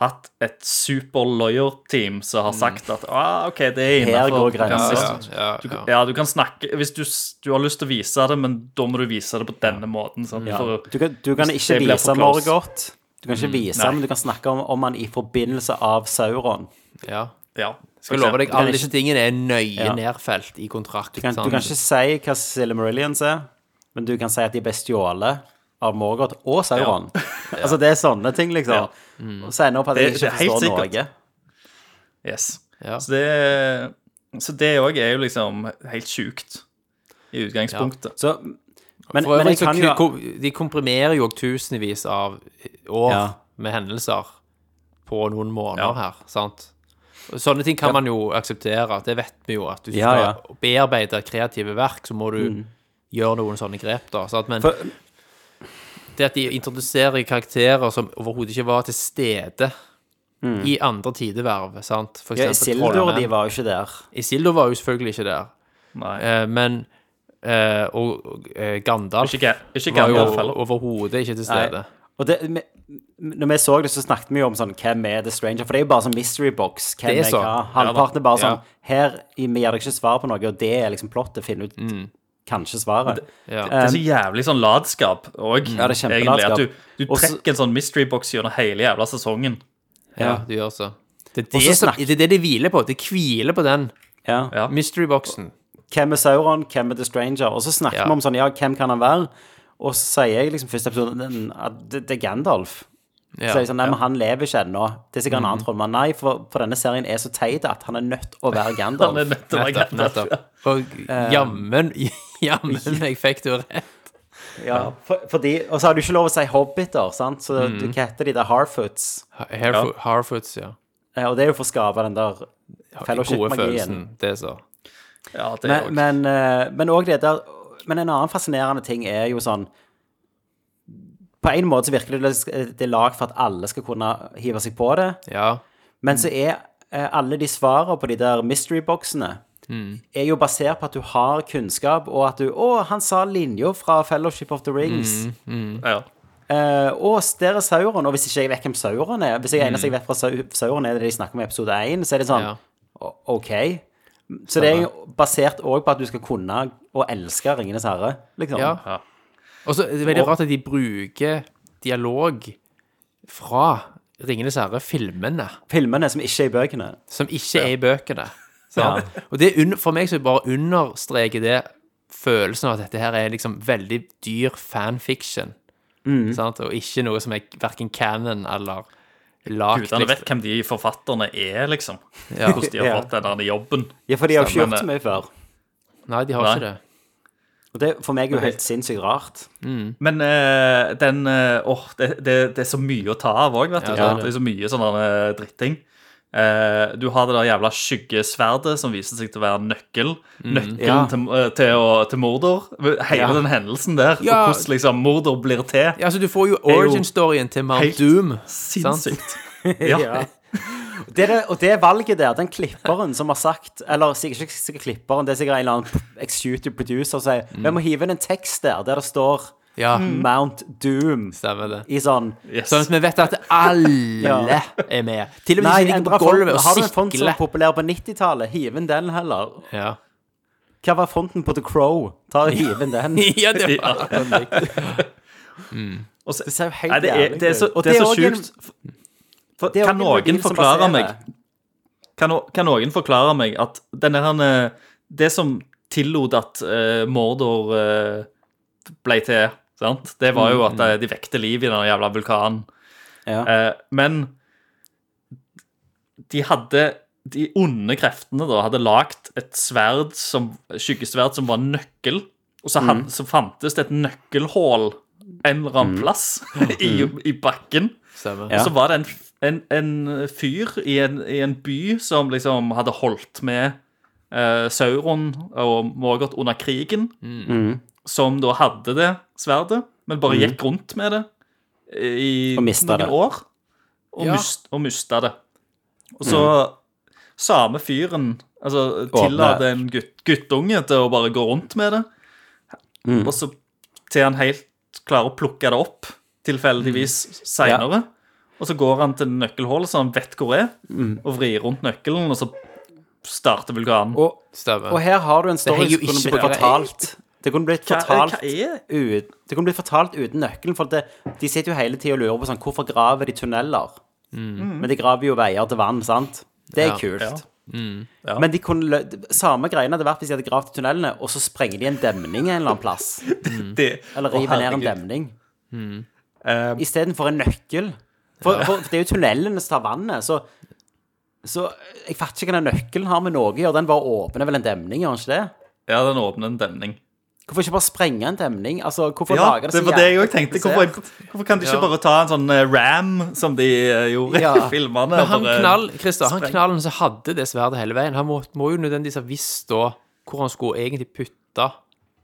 hatt et super lawyer-team som har sagt at ah, OK, det er innafor. Ja, ja, du, ja, ja. ja, du kan snakke Hvis du, du har lyst til å vise det, men da må du vise det på denne måten. Sant? Ja. For, Du kan, du kan ikke vise. Morgoth. Du kan ikke vise nei. men du kan snakke om, om han i forbindelse av Sauron. ja. ja, Skal love deg, alle disse tingene er nøye Ja. nedfelt i kontrakt. Du kan, sant? du kan ikke si hva Silmarillions er, men du kan si at de ble stjålet av Morgoth og Sauron. Altså, det er sånne ting, liksom. Og så ender opp at jeg Det- ikke forstår sikkert. noe. Yes. Ja. Så det Så det òg er jo liksom helt sjukt i utgangspunktet. Så, men, For men øvrig jeg kan jo de komprimerer jo tusenvis av år Ja. med hendelser på noen måneder Ja. her, sant? Sånne ting kan man jo akseptere, det vet vi jo, at hvis du skal ja. Mm. bearbeide kreative verk, så må du gjøre noen sånne grep, da. Sant? Men For, det at de introduserer karakterer som overhodet ikke var til stede i andre tideverv, sant? For Mm. ja, Isildur de var jo ikke der. Isildur var jo selvfølgelig ikke der, Nei. eh, men eh, Og, og eh, Gandalf Ikke, ikke var jo overhodet ikke til Nei. stede. Og det, vi- når vi så det, så snakket vi jo om sånn Hvem er The Stranger? For det er jo bare sånn mystery box. Hvem Det er er hva? Halvparten er bare Ja. sånn Her vi gir deg ikke svar på noe, og det er liksom plottet. Finne ut Mm. Kanskje svaret. Ja. Det er så jævlig sånn latskap òg, Ja, det egentlig. At du, du trekker Også, en sånn mystery box gjennom hele jævla sesongen. Ja, du gjør så. Det er det, som, snakk- det er det de hviler på. De hviler på den Ja. Ja. mystery-boksen. Hvem er Sauron? Hvem er The Stranger? Og så snakker Ja. vi om sånn Ja, hvem kan han være? Og så sier jeg liksom første episode den- at det, det er Gandalf. Ja. Så jeg sånn, nei, men han lever ikke ennå. Det er sikkert en annen trollmann. Nei, for, for denne serien er så teit at han er nødt å være Gandalf. <laughs> Han er nødt til å være Nettopp. Gandalf. Og <laughs> jammen, <laughs> jammen jeg fikk du rett. Ja, for, fordi, og så har du ikke lov å si hobbiter, sant? Så Mm. du hva heter de der Harfoots. Harfo- Harfoots, ja. Ja, Og det er jo for å skape den der fellowship-magien. det så. Ja, det Men, også. men, eh, men også det der Men en annen fascinerende ting er jo sånn På en måte så virker det det er lag for at alle skal kunne hive seg på det. Ja. Men så er eh, alle de svarene på de der mystery-boksene er jo basert på at du har kunnskap, og at du Å, han sa linja fra Fellowship of the Rings. Ja. Uh, og der er Sauron. Og hvis ikke jeg vet hvem Sauron er Hvis jeg eneste jeg vet fra sauren Sauron, er det de snakker om i episode 1, så er det sånn Ja. OK. Så det er jo basert òg på at du skal kunne og elske Ringenes herre, liksom. ja. Ja. Og så er det veldig rart at de bruker dialog fra Ringenes herre-filmene, Filmene som ikke er i bøkene. som ikke er i bøkene. Og det for meg så bare understreker det følelsen av at dette her er liksom veldig dyr fanfiction. Sant? Og ikke noe som er verken canon eller lagt Gudene vet hvem de forfatterne er, liksom. Ja. Hvordan de har Ja. fått den jobben. Ja, for de har jo ikke gjort så mye før. Nei, de har Nei. ikke det. Og det for meg er jo helt sinnssykt rart. Men uh, den Åh, uh, oh, det, det, det er så mye å ta av òg, vet du. Ja, det er det. det er så mye sånn eh, dritting. Eh, du har det der jævla skyggesverdet som viser seg til å være nøkkel. Nøkkelen Ja. til, eh, til, å, til Mordor. Hele Ja. den hendelsen der, Ja. og hvordan liksom Mordor blir til. Ja, altså, du får jo origin-storyen til Mount Doom. Sinnssykt. <laughs> Ja. Ja. Det det, og det valget der, den klipperen som har sagt Eller sikkert ikke klipperen, det er sikkert en eller annen executive producer som sier Vi må hive inn en tekst der der det står Ja, Mount Doom stemmer det. i sånn Yes. Sånn at vi vet at alle Ja. er med. Til og med Nei, de som ligger endra på gulvet og Har du en font som var sikler. populær på 90-tallet? Hiv inn den heller. Ja. Hva var fonten på The Crow? Ta <laughs> og Hiv inn den. ja, det var <laughs> Og så- Det ser jo helt Nei, det er, jævlig det er så, ut. Og det er så også en- sjukt. For, det er kan også en noen som forklare baserer- meg kan, no- kan noen forklare meg at denne her, eh, Det som tillot at eh, Mordor eh, ble til, sant? det var jo at eh, de vekte liv i den jævla vulkanen. Ja. Eh, men de hadde De onde kreftene da hadde lagd et sverd som, skyggesverd som var nøkkel, og så, had, så fantes det et nøkkelhull en eller annen plass <laughs> i, i bakken. Stemmer. Ja. Og så var det en, en, en fyr i en, i en by som liksom hadde holdt med eh, Sauron og Morgoth under krigen, Mm. Som da hadde det sverdet, men bare gikk rundt med det i Og noen det. år, og, Ja. mist, og mista det. Og så samme fyren altså, Åpne. tillater en gutt, guttunge til å bare gå rundt med det, Mm. og så til han helt klarer å plukke det opp tilfeldigvis seinere. Og så går han til nøkkelhullet, så han vet hvor det er, og vrir rundt nøkkelen, og så starter vulkanen. Og, Stemmer. og her har du en story Det som jo kunne ikke blitt fortalt. Det kunne blitt fortalt hva ut, Det kunne blitt fortalt uten nøkkelen. For det, de sitter jo hele tida og lurer på sånn Hvorfor graver de tunneler? Men de graver jo veier til vann, sant? Det er Ja. kult. Ja. Ja. Men de kunne, lø- samme greiene hadde vært hvis de hadde gravd i tunnelene, og så sprenger de en demning en eller annen plass. <laughs> det? Eller river ned en demning. Mm. Eh, Istedenfor en nøkkel. For, for, for det er jo tunnelene som tar vannet, så Så jeg fatter ikke hva den nøkkelen har med noe å gjøre. Den bare åpner vel en demning, gjør den ikke det? ja, den åpner en demning. Hvorfor ikke bare sprenge en demning? Altså, hvorfor Ja, lage det det var det jeg òg tenkte. Hvorfor, hvorfor kan de ikke Ja. bare ta en sånn eh, ram, som de eh, gjorde Ja. i <laughs> filmene? Men han knall, Christa, han knallen som hadde det sverdet hele veien, han må, må jo nødvendigvis ha visst da hvor han skulle egentlig putte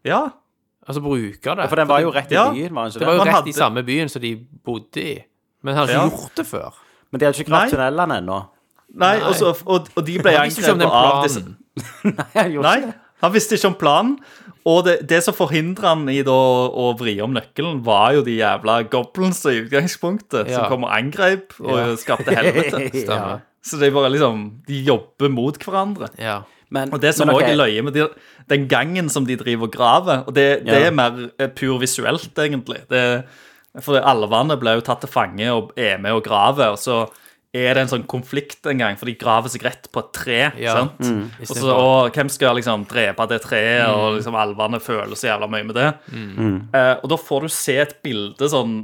Ja. Altså bruke det. For den var jo rett i Ja. byen, var den ikke det var jo det? Rett i samme byen som de bodde i. Men han hadde ikke Ja. gjort det før. Men de hadde ikke knapt tunnelene ennå. Nei, Nei. Også, og, og de ble angrepet av disse. <laughs> Nei, han, Nei, han visste ikke om planen. Og det, det som forhindret han i da å vri om nøkkelen, var jo de jævla goblins i utgangspunktet, Ja. som kom og angrep og Ja. skapte helvete. <laughs> ja. Så det er bare liksom De jobber mot hverandre. Ja. Men, Og det som men også ok, er løye med de, den gangen som de driver og graver, og det, det Ja. er mer eh, pur visuelt, egentlig. Det, for alvene ble jo tatt til fange og er med og graver, og så er det en sånn konflikt en gang, for de graver seg rett på et tre. Ja. sant? Mm. Og, så, og hvem skal liksom drepe det treet, og liksom alvene føler så jævla mye med det. Mm. Eh, og da får du se et bilde sånn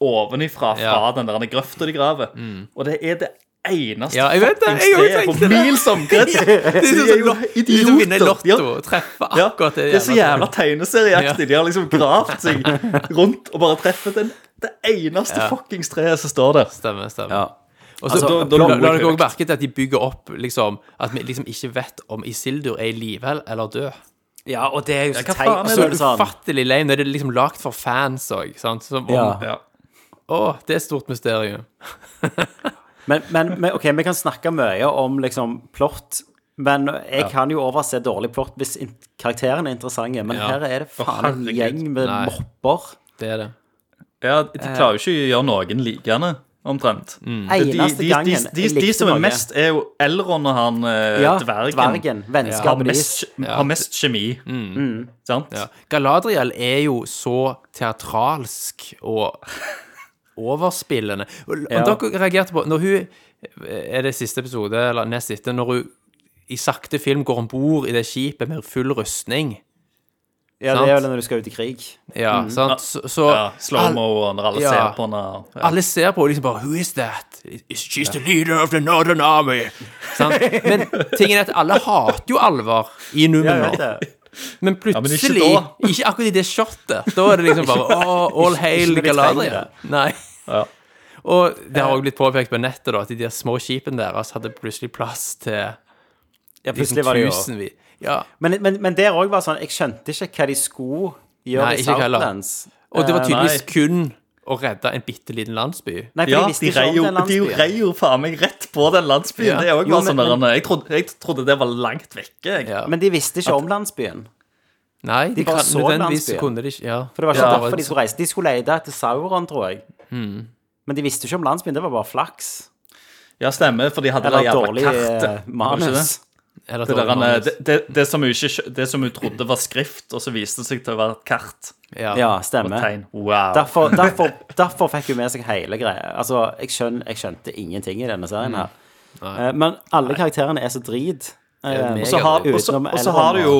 ovenifra fra Ja. den der grøfta de graver, og det er det eneste Ja, jeg vet det, jeg stedet på det. mils <laughs> omkrets. De er jo idioter. Lotto. Treffer akkurat det. det er så jævla tegneserieaktig. De har liksom gravd seg <laughs> rundt og bare treffet den, det eneste Ja. fuckings treet som står der. Stemmer, stemmer. ja. Og så Altså, da- da la, dere òg merke til at de bygger opp liksom At vi liksom ikke vet om Isildur er i live eller død. ja, og det er jo så teit. faen Og så Så det sånn ufattelig lame. Det er liksom lagd for fans òg. Ja. Ja. Å, det er et stort mysterium. <laughs> Men, men, men ok, vi kan snakke mye om liksom plott, men jeg kan jo overse dårlig plott hvis karakterene er interessante. Men Ja. her er det faen en gjeng med Nei. mopper. Det er det. ja, de klarer jo ikke å gjøre noen likende, omtrent. Mm. De, de, de, de, de, de som er mest, er jo Elron og han eh, Ja, dvergen. dvergen. Har Vennskapet deres. mest, har mest kjemi. Sant? Ja. Galadriel er jo så teatralsk og overspillende. Og Ja. Dere reagerte på Når hun Er det siste episode, eller nest siste, når hun i sakte film går om bord i det skipet med full rustning. Ja, det er vel når du skal ut i krig. Ja, sant? Så, så Ja, Slow-mo, når alle Ja. ser på henne. Ja. alle ser på henne liksom bare Who is that? Is She's the leader of the Northern Army. sant? Men tingen er at alle hater jo alvor i Numenor. Men men ikke plutselig, ikke, akkurat i det shotet, da er det liksom bare <laughs> oh, all hail trenger Nei. Ja. Og det har også blitt påpekt på nettet da, at de der små skipene deres hadde plutselig plass til Ja, liksom plutselig var det jo tusenvis. Ja. Men, men, men der òg var sånn Jeg skjønte ikke hva de skulle gjøre Nei, i ikke heller. Southlands. Og det var Eh, tydeligvis kun å redde en bitte liten landsby. Nei, for Ja, de de visste ikke rei om jo, den de landsbyen. rei jo faen meg rett på den landsbyen. Ja. Det er Jo, bare sånn der, jeg, trodde, jeg trodde det var langt vekke. Jeg. Ja. Men de visste ikke om landsbyen. Nei, de, bare kan, så nødvendigvis landsbyen. kunne de ikke Ja. For det var ikke Ja. derfor de skulle reise. De skulle lete etter Sauron, tror jeg. Hmm. Men de visste ikke om landsbyen. Det var bare flaks. Ja, stemmer, for de hadde Eller det jævla dårlig kartet. eh, var det ikke manus. Det, det, der, manus. det, det, det, som hun ikke, det som hun trodde var skrift, og så viste det seg til å være et kart ja. Ja, stemmer. Wow. Derfor, <laughs> derfor, derfor fikk hun med seg hele greia. Altså, jeg, skjøn, jeg skjønte ingenting i denne serien her. Eh, Men alle karakterene er så drit. Eh, Og så har, du jo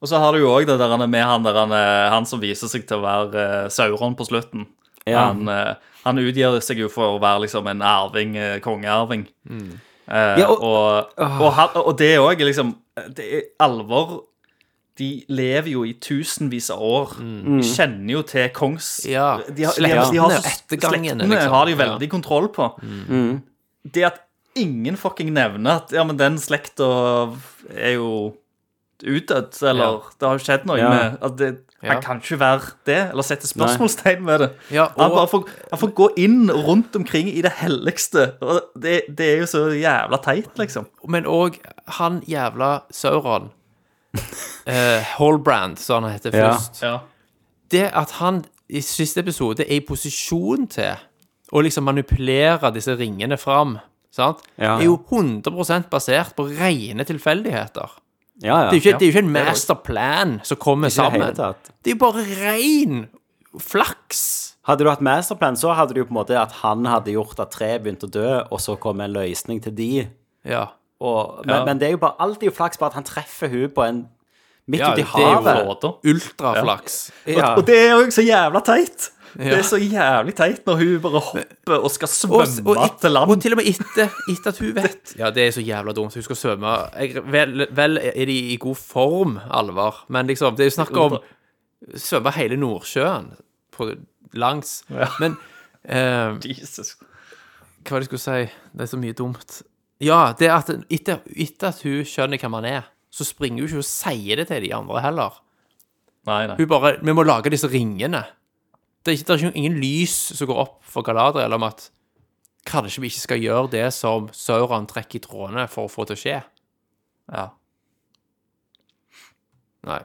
og så har du jo òg det der med han der han, eh, han som viser seg til å være eh, Sauron på slutten. Ja. Han, eh, han utgir seg jo for å være liksom en arving, eh, kongearving. Eh, Ja, og- og, og, og det er òg liksom Det er alvor De lever jo i tusenvis av år. De kjenner jo til kongs... Ja, de har, de har, de har slektene, ettergangene, slektene liksom. har de Ja. veldig kontroll på. Det at ingen fucking nevner at ja, men den slekta er jo utdødd, eller Ja. det har jo skjedd noe Ja. med at det, Han kan ikke være det, eller sette spørsmålstegn ved det. Ja, og- han, får, han får gå inn rundt omkring i det helligste. Og det, det er jo så jævla teit, liksom. Men òg han jævla Sauron, <laughs> uh, Hallbrand, som han heter først Ja. Det at han i siste episode er i posisjon til å liksom manipulere disse ringene fram, sant? Ja. er jo 100% basert på rene tilfeldigheter. Ja, ja. Det er jo ikke, det er jo ikke en det er masterplan som kommer det sammen. tatt. Det er jo bare ren flaks. Hadde du hatt masterplan, så hadde du jo på en måte at han hadde gjort at tre begynte å dø, og så kom en løsning til de. Ja. Og, men, Ja. men det er jo bare jo flaks, bare at han treffer hun på en midt Ja, ute i det er jo havet. Ultraflaks. Ja. Og det er jo så jævla teit. Det er så jævlig teit når hun bare hopper og skal Og, svømme og, et, til land. og til og med etter, etter at hun vet <laughs> Ja, det er så jævla dumt. Hun skal svømme jeg, vel, vel er de i god form, Alvar, men liksom Det er jo snakk om svømme hele Nordsjøen på, langs. Men eh, Jesus. hva var det jeg skulle si? Det er så mye dumt. Ja, det at etter, etter at hun skjønner hvem han er, så springer hun ikke og sier det til de andre heller. Nei, nei. Hun bare Vi må lage disse ringene. Det er, ikke, det er ikke ingen lys som går opp for Galadriel om at kanskje vi ikke skal gjøre det som Sauron trekker i trådene for å få til å skje. Ja. Nei.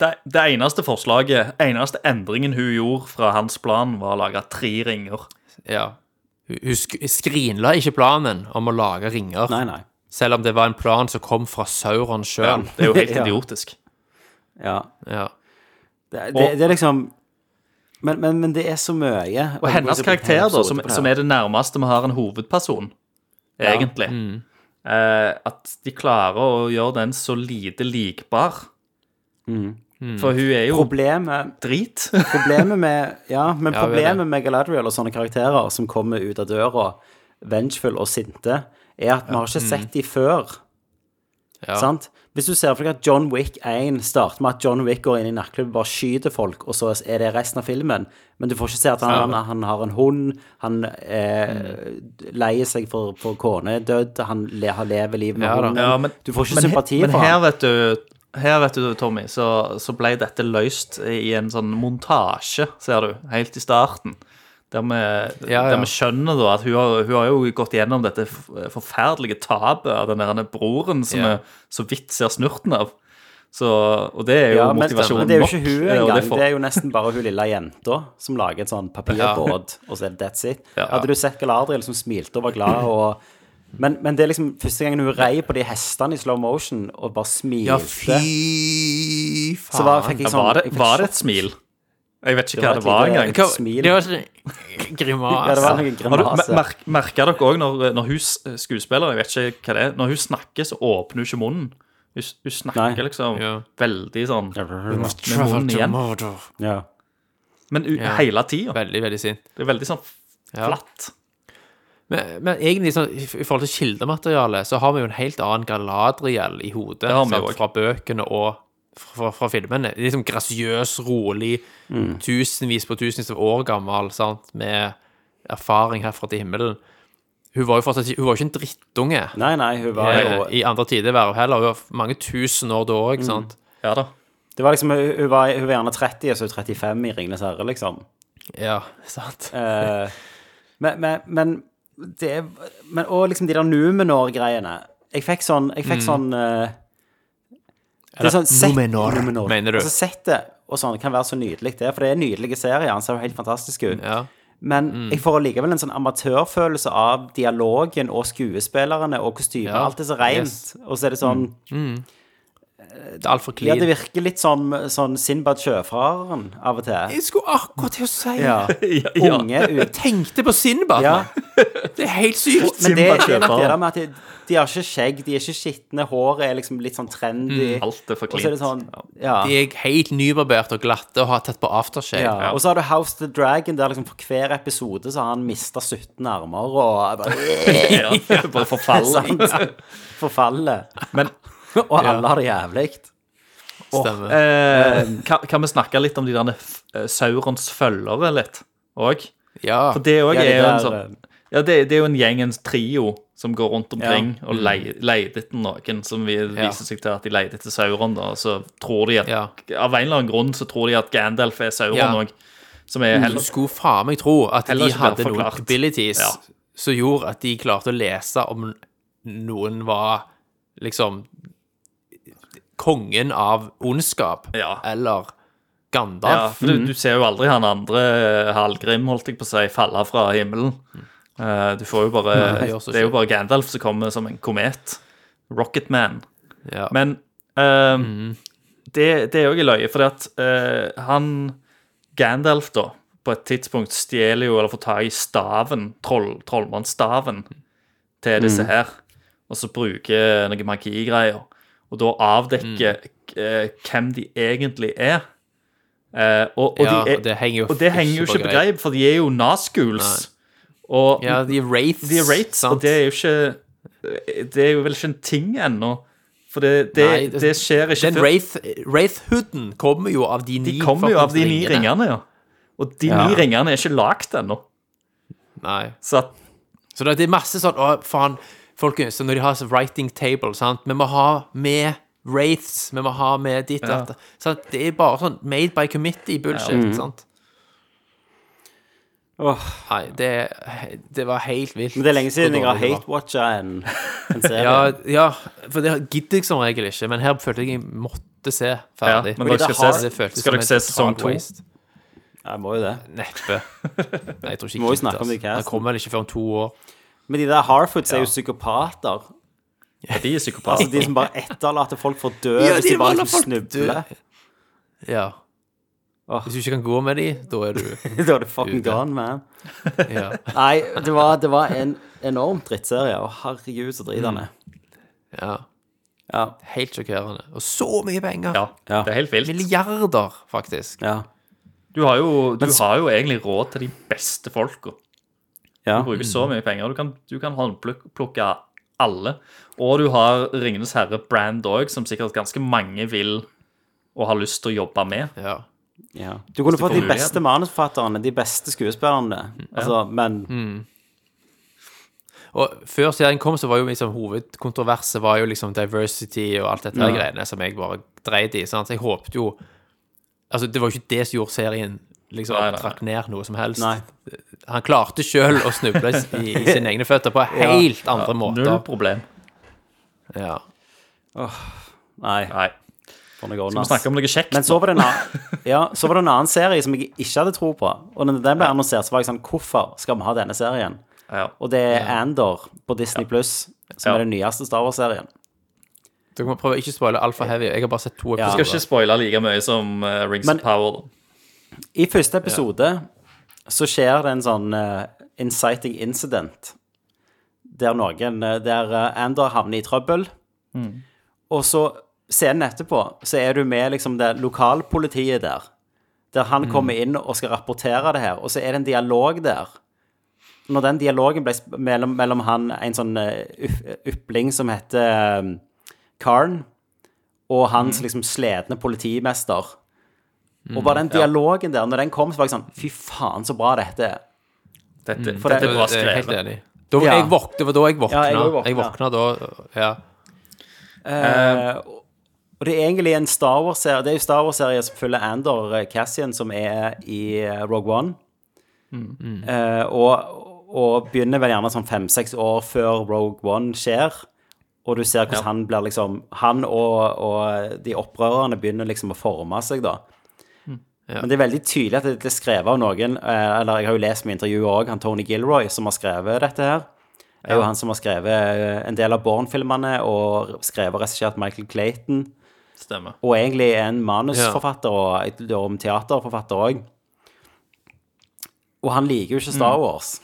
Det, det eneste forslaget, eneste endringen hun gjorde fra hans plan, var å lage tre ringer. Ja. Hun, hun skrinla ikke planen om å lage ringer, Nei, nei. selv om det var en plan som kom fra Sauron sjøl. Det er jo helt <laughs> idiotisk. Ja. Ja. Det, det, det er liksom men, men, men det er så mye. Og hennes karakter, da, som, som er det nærmeste vi har en hovedperson, Ja. egentlig, eh, at de klarer å gjøre den så lite likbar. For hun er jo Problemet, drit. <laughs> problemet med Ja, men Ja, problemet med Galadriel og sånne karakterer som kommer ut av døra vengeful og sinte, er at vi har ikke sett de før. Ja. Sant? Hvis du ser for deg at John Wick 1 starter med at John Wick går inn i nattklubben og bare skyter folk, og så er det resten av filmen, men du får ikke se at han, han, han har en hund, han eh, leier seg for, for kone er død, han le, har lever livet med Ja hunden. Ja, men- du får ikke Men, sympati men for her, han. vet du her vet du, Tommy, så, så ble dette løst i en sånn montasje, ser du, helt i starten. Der vi, Ja, ja. der vi skjønner da at hun har, hun har jo gått gjennom dette forferdelige tapet av den der broren som vi vi så vidt ser snurten av. Så, og det er jo Ja, men, motivasjonen men det er jo ikke hun engang. det for... Det er jo nesten bare hun lille jenta som lager et sånn papirbåt, og så er det that's it. Hadde du sett Galadriel som smilte og var glad og men, men det er liksom første gangen hun rei på de hestene i slow motion og bare smilte. ja, fy faen. Så var, jeg sånn var, det, var det et smil? Jeg vet ikke Det hva var det var engang. Hva- smil. Det var, sånn Grimas. Ja, det var noen Har grimase. mer, merker dere òg når, når hun skuespiller, jeg vet ikke hva det er, når hun snakker, så åpner hun ikke munnen. Hun, hun snakker Nei. liksom Ja. veldig sånn med Travel munnen to igjen. Ja. Men u- Ja. hele tida. Veldig, veldig sint. Det er veldig sånn flatt. Men, men egentlig, sånn, i forhold til kildematerialet, så har vi jo en helt annen Galadriel i hodet. Sant. Fra bøkene og fra, fra filmene. Liksom grasiøs, rolig, tusenvis på tusenvis av år gammel, sant, med erfaring herfra til himmelen. Hun var jo fortsatt ikke- hun var ikke en drittunge Nei, nei, hun var eh, jo i andre tider heller. Hun var mange tusen år da òg, sant. Ja da. Det var liksom, hun var, hun var gjerne 30, og så er hun 35 i Ringenes herre, liksom. Ja, sant. Eh, men, men, men det er- men, Og liksom de der Numenor-greiene. Jeg fikk sånn Jeg fikk sånn eh, Det er sånn sett- Numenor, Numenor. mener du? Altså Settet og sånn kan være så nydelig, det. For det er en nydelig serie. Han ser jo helt fantastisk ut. Ja. Men jeg får allikevel en sånn amatørfølelse av dialogen og skuespillerne og kostymet. Ja, Alt er så rent. yes. Og så er det sånn Det er altfor Ja, det virker litt sånn, sånn Sinbad sjøfareren av og til. Jeg skulle akkurat til å si Ja. <laughs> Ja, ja. Unge ut. Tenkte på Sinbad, Ja. Det er helt sykt. Men det, det er nok det der med at de, de har ikke skjegg, de er ikke skitne, håret er liksom litt sånn trendy. Alt er for clean. er det sånn, ja. De er helt nybarberte og glatte og har tatt på aftershave. ja. Og så har du House the Dragon, der liksom for hver episode så har han mista 17 armer og bare, <laughs> Ja, bare forfaller. <laughs> Forfallet. Forfaller. Men <laughs> Og alle har det jævlig. Stemmer. eh, <laughs> kan, kan vi snakke litt om de der eh, Saurons følgere litt òg? Ja. For det òg Ja, er jo en sånn Ja, det, det er jo en gjeng, en trio, som går rundt omkring Ja. og lei- leter etter noen som vi, Ja. viser seg til at de leter etter Sauron, da. Og så tror de at Ja. Av en eller annen grunn så tror de at Gandalf er Sauron òg. Som er Du skulle faen meg tro at Heller de hadde noen abilities som gjorde at de klarte å lese om noen var liksom kongen av ondskap, Ja. eller Ja, for du, du ser jo aldri han andre Hallgrim, holdt jeg på å si, falle fra himmelen. Eh, du får jo bare Nei, det er jo bare Gandalf som kommer som en komet. Rocketman. Ja. Men eh, det, det er jo ikke løye, for at uh, han Gandalf, da, på et tidspunkt stjeler jo, eller får tak i staven, troll, trollmannsstaven, til disse her, og så bruker noen magigreier, og da avdekker eh, hvem de egentlig er. Eh, og, og, ja, de er, det henger jo og det henger jo ikke på greip, for de er jo Nazguls. Og Ja, de er wraiths. de er rates, og det er jo ikke Det er jo vel ikke en ting ennå. For det, det, Nei, det, skjer ikke Den før wraith, wraith-hooden kommer jo av de ni De kommer jo av de ni ringene, ja. Og de Ja. ni ringene er ikke lagd ennå. Nei. Så at Så det det er masse sånn Å, faen, folkens, så når de har så writing table, sant Vi må ha med wraiths, vi må ha med ditt og Ja. datt. Sant? Det er bare sånn made by committee-bullshit, sant? Oh. Nei, det, det var helt vilt. men det er lenge siden jeg har det hate-watcha en, en <laughs> serie. Ja, ja, for det gidder jeg som regel ikke, men her følte jeg jeg måtte se ferdig. Ja, men dere skal det se- det skal dere se sesong to? Jeg må jo det. Neppe. Nei, jeg tror ikke jeg det gidder, altså. casten. Kommer vel ikke før om to år. Men de der Harfoods er jo psykopater. ja, de er psykopater. Altså De som bare etterlater folk for å dø Ja, hvis de de bare liksom snubler. Ja. Oh. Hvis du ikke kan gå med de, da er du <laughs> da er du fucking Ute. gone, man. Ja. Nei, det var, det var en enormt drittserie. og herregud, så dritende. ja. Ja. Helt sjokkerende. Og så mye penger! Ja, Ja. det er helt vilt. Milliarder, faktisk. Ja. Du har jo, du Men har jo egentlig råd til de beste folka. Ja. Du bruker så mye penger. Du kan, du kan håndplukke alle. Og du har Ringenes herre-brand òg, som sikkert ganske mange vil og har lyst til å jobbe med. Ja. ja. Du kunne fått de beste manusforfatterne, de beste skuespillerne. Altså, men Og før serien kom, så var jo liksom hovedkontroverset var jo liksom diversity og alt dette ja. greiene som jeg bare dreit i. Sant? Så jeg håpte jo Altså, det var jo ikke det som gjorde serien liksom Nei, nei, nei. trakk ned noe som helst. Nei. Han klarte sjøl å snuble i, i sine egne føtter på <laughs> helt andre Null måter. problem. Ja. Nei, Nei. Skal Vi snakke om noe kjekt. Men så var, det en annen, ja, så var det en annen serie som jeg ikke hadde tro på. Og når den ble annonsert, så var jeg sånn Hvorfor skal vi ha denne serien? Ja. Og det er Andor på Disney Pluss, som Ja. er den nyeste Star Wars-serien. Dere må prøve å ikke spoile altfor heavy. Jeg har bare sett to Ja. Du skal ikke spoile like mye som eh, Rings Men- of Power. da. I første episode så skjer det en sånn eh, inciting incident der noen eh, Der eh, Andor havner i trøbbel. Og så scenen etterpå så er du med liksom det lokalpolitiet der. Der han kommer inn og skal rapportere det her, og så er det en dialog der. Når den dialogen ble sp- mellom, mellom han, en sånn eh, upp- ypling som heter um, Karn, og hans liksom sledne politimester. Og bare den dialogen der, når den kom, så var jeg sånn Fy faen, så bra dette er. Dette, For dette det- er bra Jeg er helt skrevet. enig. Da, Ja. jeg våk, det var da jeg våkna. Ja, jeg jeg, også våkna. våkna da, ja. Eh, og det er egentlig en Star Wars-serie Det er jo Star Wars-serie som følger Andor eh, Cassian, som er i eh, Rogue One. Eh, og, og begynner vel gjerne sånn fem-seks år før Rogue One skjer. Og du ser hvordan han blir liksom Han og, og de opprørerne begynner liksom å forme seg, da. Ja. Men det er veldig tydelig at det det er skrevet av noen eh, Eller jeg har jo lest med intervjuet òg, han Tony Gilroy, som har skrevet dette her. er jo han som har skrevet eh, en del av Born-filmene og skrevet og regissert Michael Clayton. Stemmer. Og egentlig er en manusforfatter og et- og teaterforfatter òg. Og han liker jo ikke Star Wars.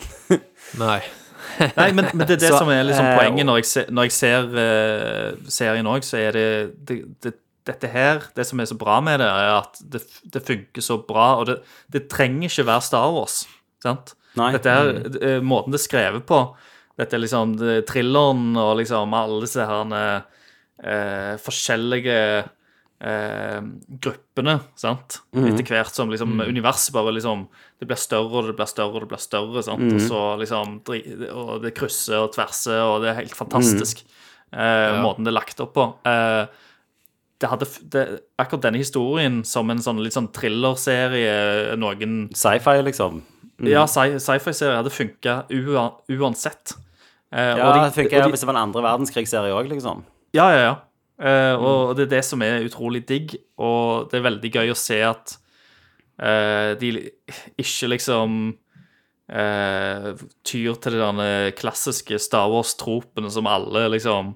<laughs> <laughs> Nei. Nei, men, men det er det Så, som er liksom eh, poenget når jeg ser, når jeg ser uh, serien òg, så er det, det, det Dette her, det som er så bra med det, er at det, det funker så bra, og det, det trenger ikke være Star Wars. Sant? Nei. Dette er eh, måten det er skrevet på. Dette er liksom det, thrilleren og liksom alle disse her eh, forskjellige eh, gruppene, sant? Etter hvert som liksom universet bare liksom Det blir større og det blir større og det blir større, sant? Og så liksom Og det krysser og tverser, og det er helt fantastisk. Eh, Måten det er lagt opp på. Eh, det hadde, det, akkurat denne historien som en sånn litt sånn thrillerserie noen Sci-fi, liksom. ja, sci- sci-fi-serie hadde funka uansett. Eh, Ja, og de- det funker de- hvis det var en andre verdenskrigsserie òg, liksom. Ja, ja, ja. Eh, og det er det som er utrolig digg, og det er veldig gøy å se at eh, de ikke liksom eh, tyr til de klassiske Star Wars-tropene som alle liksom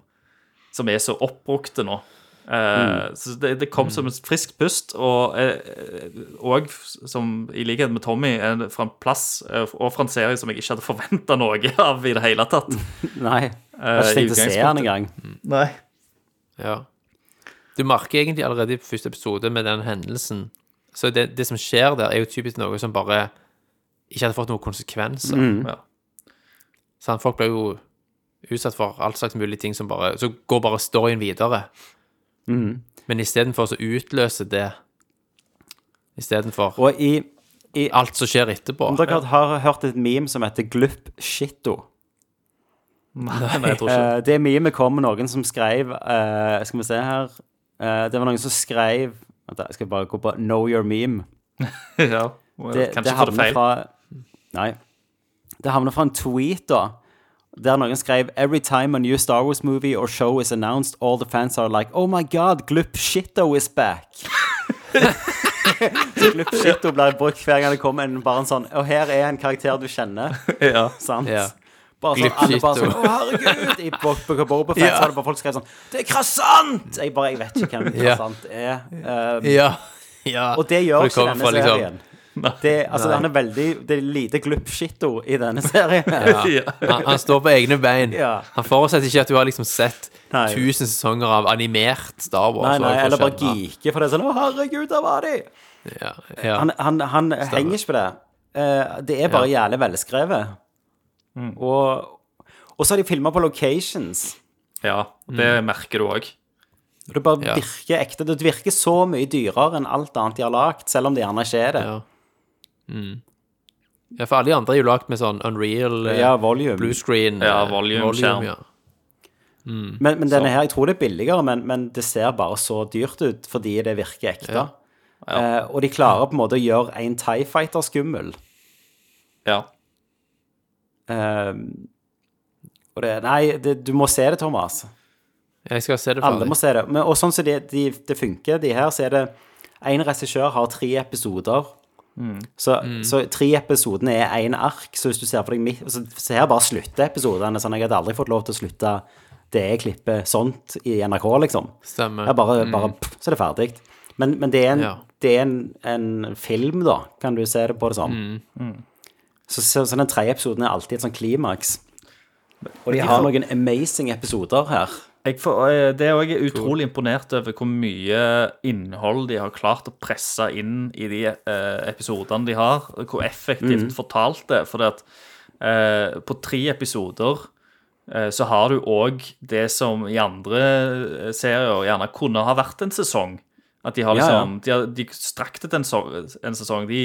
Som er så oppbrukte nå. Eh, Så det, det kom som et friskt pust, og, eh, og som i likhet med Tommy, fra en plass eh, og fra en serie som jeg ikke hadde forventa noe <laughs> av i det hele tatt. <laughs> Nei. Jeg har Eh, ikke tenkt å se den engang. Mm. Nei. Ja. Du merker egentlig allerede i første episode med den hendelsen Så det, det som skjer der, er jo typisk noe som bare ikke hadde fått noen konsekvenser. Ja. Sant? Folk blir jo utsatt for alt slags mulige ting som bare Så går bare storyen videre. Men istedenfor så utløser det Istedenfor Og i, i alt som skjer etterpå. Om dere har hørt et meme som heter Glupp Shitto Nei, jeg tror ikke Eh, Det memet kom med noen som skrev uh, Skal vi se her uh, Det var noen som skrev Vent Jeg skal bare gå på Know your meme. <laughs> ja. Det, Kanskje det det feil. fra Nei. Det havner fra en tweet, da. Der noen skrev Every time a new Star Wars movie or show is announced, all the fans are like Oh my god, Glupp Shitto is back. <laughs> Så Glupp Shitto blir brukt hver gang det kommer en, bare en sånn Og her er en karakter du kjenner. <laughs> Ja. Sant? Ja. Bare sånn, alle bare sånn. Å, herregud! I Bo- Book of Boba Fett så var det bare folk skrevet sånn Det er Krasant! Jeg bare Jeg vet ikke hvem Krasant er. Um, Ja. ja. og det gjør også ikke denne serien. liksom- serien. Det, altså, han er veldig Det er lite glupp-shitto i denne serien. Ja. Han, han står på egne bein. Ja. Han forutsetter ikke at du har liksom sett Nei. tusen sesonger av animert Star Wars. Nei, nei, eller bare geeke, for det sånn Å, herregud, der var de! Ja, ja. Han, han, han henger ikke på det. Eh, det er bare jævlig velskrevet. Mm. Og, og så har de filma på locations. ja, det merker du òg. Det bare Ja. virker ekte. Det virker så mye dyrere enn alt annet de har lagd, selv om det gjerne ikke er det. Ja. Mm. ja, for alle de andre er jo lagd med sånn Unreal eh, Ja, volume. blue screen. Ja, eh, volume-skjerm. ja. Men, men denne her, jeg tror det er billigere, men, men det ser bare så dyrt ut fordi det virker ekte. Eh, og de klarer på en måte å gjøre en Tie Fighter skummel. Ja. Eh, og det, nei, det, du må se det, Thomas. Jeg skal se det Alle deg må se det. Men, og sånn som det de, det funker, de her, så er det En regissør har tre episoder. Så, så tre episodene er én ark. Så hvis du ser for deg midt så, så her bare slutter episodene. Sånn, jeg hadde aldri fått lov til å slutte det jeg klipper sånt i NRK, liksom. Stemmer. Det er bare, bare pff, så er det ferdig. Men, men det er, en, Ja. det er en, en film, da, kan du se det på det som. Så, så, så den tredje episoden er alltid et sånn klimaks. Og de har noen amazing episoder her. Jeg får, eh, det er jeg utrolig imponert over hvor mye innhold de har klart å presse inn i de eh, episodene de har. Hvor effektivt fortalt det er. For at, eh, på tre episoder eh, så har du òg det som i andre eh, serier gjerne kunne ha vært en sesong. At de har Ja, ja. liksom De, har, de strakk det til en, en sesong. De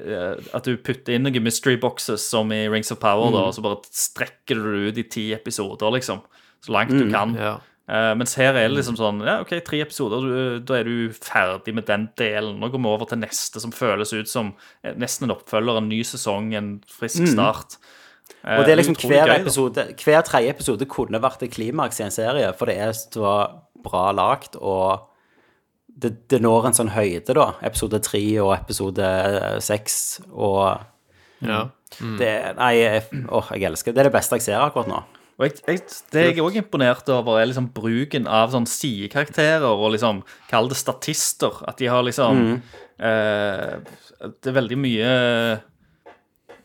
eh, at du putter inn noen mystery boxes som i Rings of Power, da, og så bare strekker du det ut i ti episoder, liksom. Så langt du kan. Ja. Uh, mens her er det liksom sånn Ja, OK, tre episoder, du, da er du ferdig med den delen. Nå går vi over til neste, som føles ut som eh, nesten en oppfølger, en ny sesong, en frisk start. Eh, Og det er liksom hver gøy, da. episode Hver tredje episode kunne vært et klimaks i en serie, for det er så bra lagt, og det, det når en sånn høyde, da. Episode tre og episode eh, seks, og ja. det Nei, jeg, åh, jeg elsker det. Det er det beste jeg ser akkurat nå. Og jeg, jeg, det jeg er òg imponert over, er liksom bruken av sånn sidekarakterer og liksom Kall det statister. At de har liksom eh, Det er veldig mye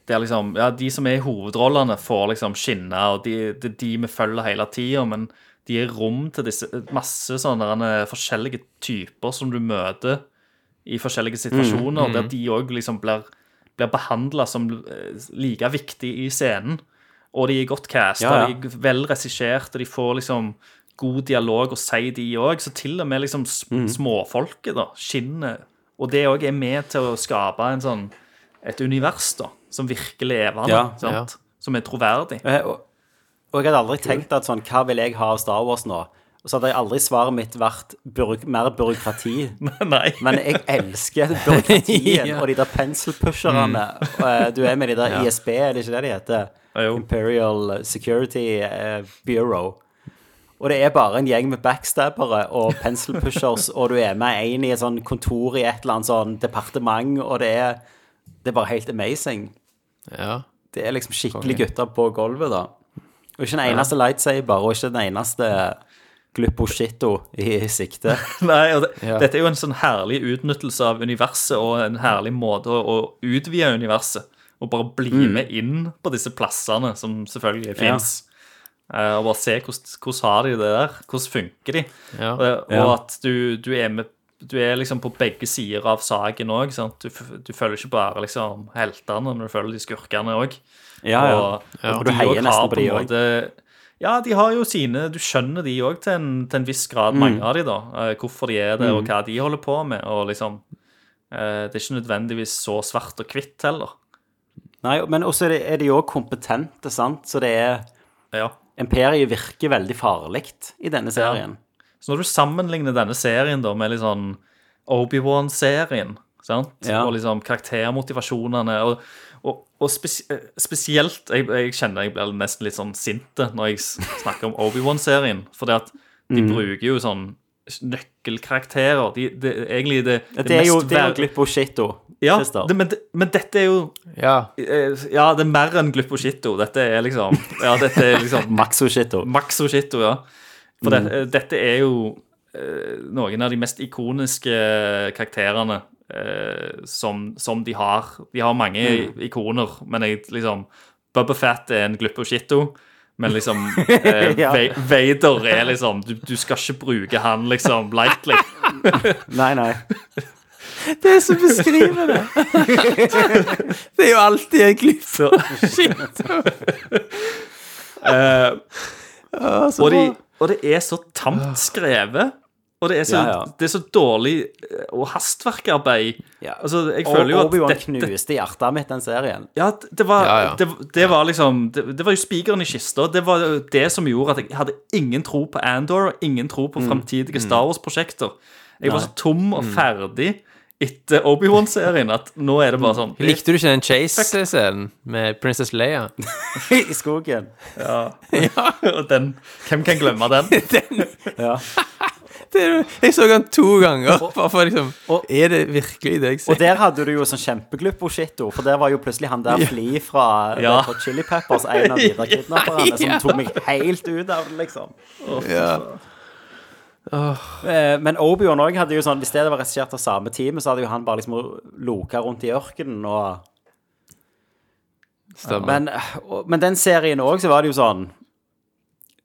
Det er liksom Ja, de som er i hovedrollene, får liksom skinne, og de, det er de vi følger hele tida, men de gir rom til disse masse sånne forskjellige typer som du møter i forskjellige situasjoner, der de òg liksom blir, blir behandla som eh, like viktig i scenen. Og de er godt casta, Ja, ja. de er vel regissert, og de får liksom god dialog og sier de òg. Så til og med liksom sm småfolket da, skinner. Og det òg er med til å skape en sånn, et univers da, som virker levende, Ja, som er troverdig. Eh, Og, og jeg hadde aldri tenkt at sånn Hva vil jeg ha av Star Wars nå? Og så hadde jeg aldri svaret mitt vært byråk- mer byråkrati. <laughs> Nei. Men jeg elsker byråkratiet Ja. <laughs> og de der penselpusherne. Mm. Eh, Du er med de der Ja. ISB, er det ikke det de heter? Ja. Imperial Security eh, Bureau. Og det er bare en gjeng med backstabbere og pencil pushers, og du er med en i et sånn kontor i et eller annet sånn departement, og det er, det er bare helt amazing. ja. Det er liksom skikkelig gutter på gulvet, da. Og ikke den eneste lightsaber, og ikke den eneste glupposhito i sikte. <laughs> Nei, og det, Ja. Dette er jo en sånn herlig utnyttelse av universet, og en herlig måte å, å utvide universet. Og bare bli med inn på disse plassene, som selvfølgelig fins. og bare se hvordan, hvordan har de det der. Hvordan funker de? Ja. Og, og Ja. at du, du er med du er liksom på begge sider av saken òg. Du, du følger ikke bare liksom heltene, men du følger de skurkene òg. Ja, ja. Og, Ja. Og du heier nesten på de òg. Ja, de har jo sine Du skjønner de òg til, en- til en viss grad, Mm. mange av de, da. Uh, Hvorfor de er der, og hva de holder på med. Og liksom eh, Det er ikke nødvendigvis så svart og hvitt heller. Nei, men også er de- òg kompetente, sant? Så det er Ja. Imperiet virker veldig farlig i denne serien. Så når du sammenligner denne serien da med litt sånn Obi-Wan-serien, sant? Ja. og liksom karaktermotivasjonene og, og, og spes spesielt jeg, jeg kjenner jeg blir nesten litt sånn sinte når jeg snakker om Obi-Wan-serien, for det at de Mm. bruker jo sånn nøkkelkarakterer. De, de, egentlig det, Det, er jo, mest det er jo ver- ja, det, men, men dette er jo ja. eh, Ja, det er mer enn glupposhito. Dette er liksom Ja, dette er liksom <laughs> Maxoshito. Maxoshito, ja. For det, dette er jo eh, noen av de mest ikoniske karakterene eh, som, som de har. De har mange ikoner, men jeg liksom Bubba Fett er en glupposhito. Men liksom <laughs> eh, Ja. Vader er liksom du, du skal ikke bruke han liksom lightly. <laughs> Nei, nei. Det er så beskrivende. <laughs> det er jo alltid en glipp. Shit. Uh, og, de, og det er så tamt skrevet. Og det er så, Ja, ja. Det er så dårlig eh, og hastverkarbeid. Ja. Altså, jeg Og føler jo at Obi-Wan knuste hjertet mitt, den serien. Ja, det var, Ja, ja. Det, det var liksom det, det var jo spikeren i kista. Det var det som gjorde at jeg hadde ingen tro på Andor, og ingen tro Mm. på framtidige Star Wars-prosjekter. Jeg var så tom og ferdig etter Obi-Wan-serien at nå er det bare sånn <laughs> Likte du ikke den Chase-scenen med Princess Leia? <laughs> I skogen. Ja, <laughs> Og den, Hvem kan glemme den? Ja. Det er, jeg så den to ganger. Bare for liksom og- Er det virkelig det jeg ser? Og der hadde du jo sånn kjempeglupposhito, for der var jo plutselig han der Fli fra Ja. fra Chili Peppers, en av de <laughs> der kidnapperne, som tok meg helt ut av det, liksom. Ja. Oh. Men Obi-Wan òg hadde jo sånn Hvis det var regissert av samme teamet, så hadde jo han bare liksom loka rundt i ørkenen og Stemmer. Men, og- men den serien òg, så var det jo sånn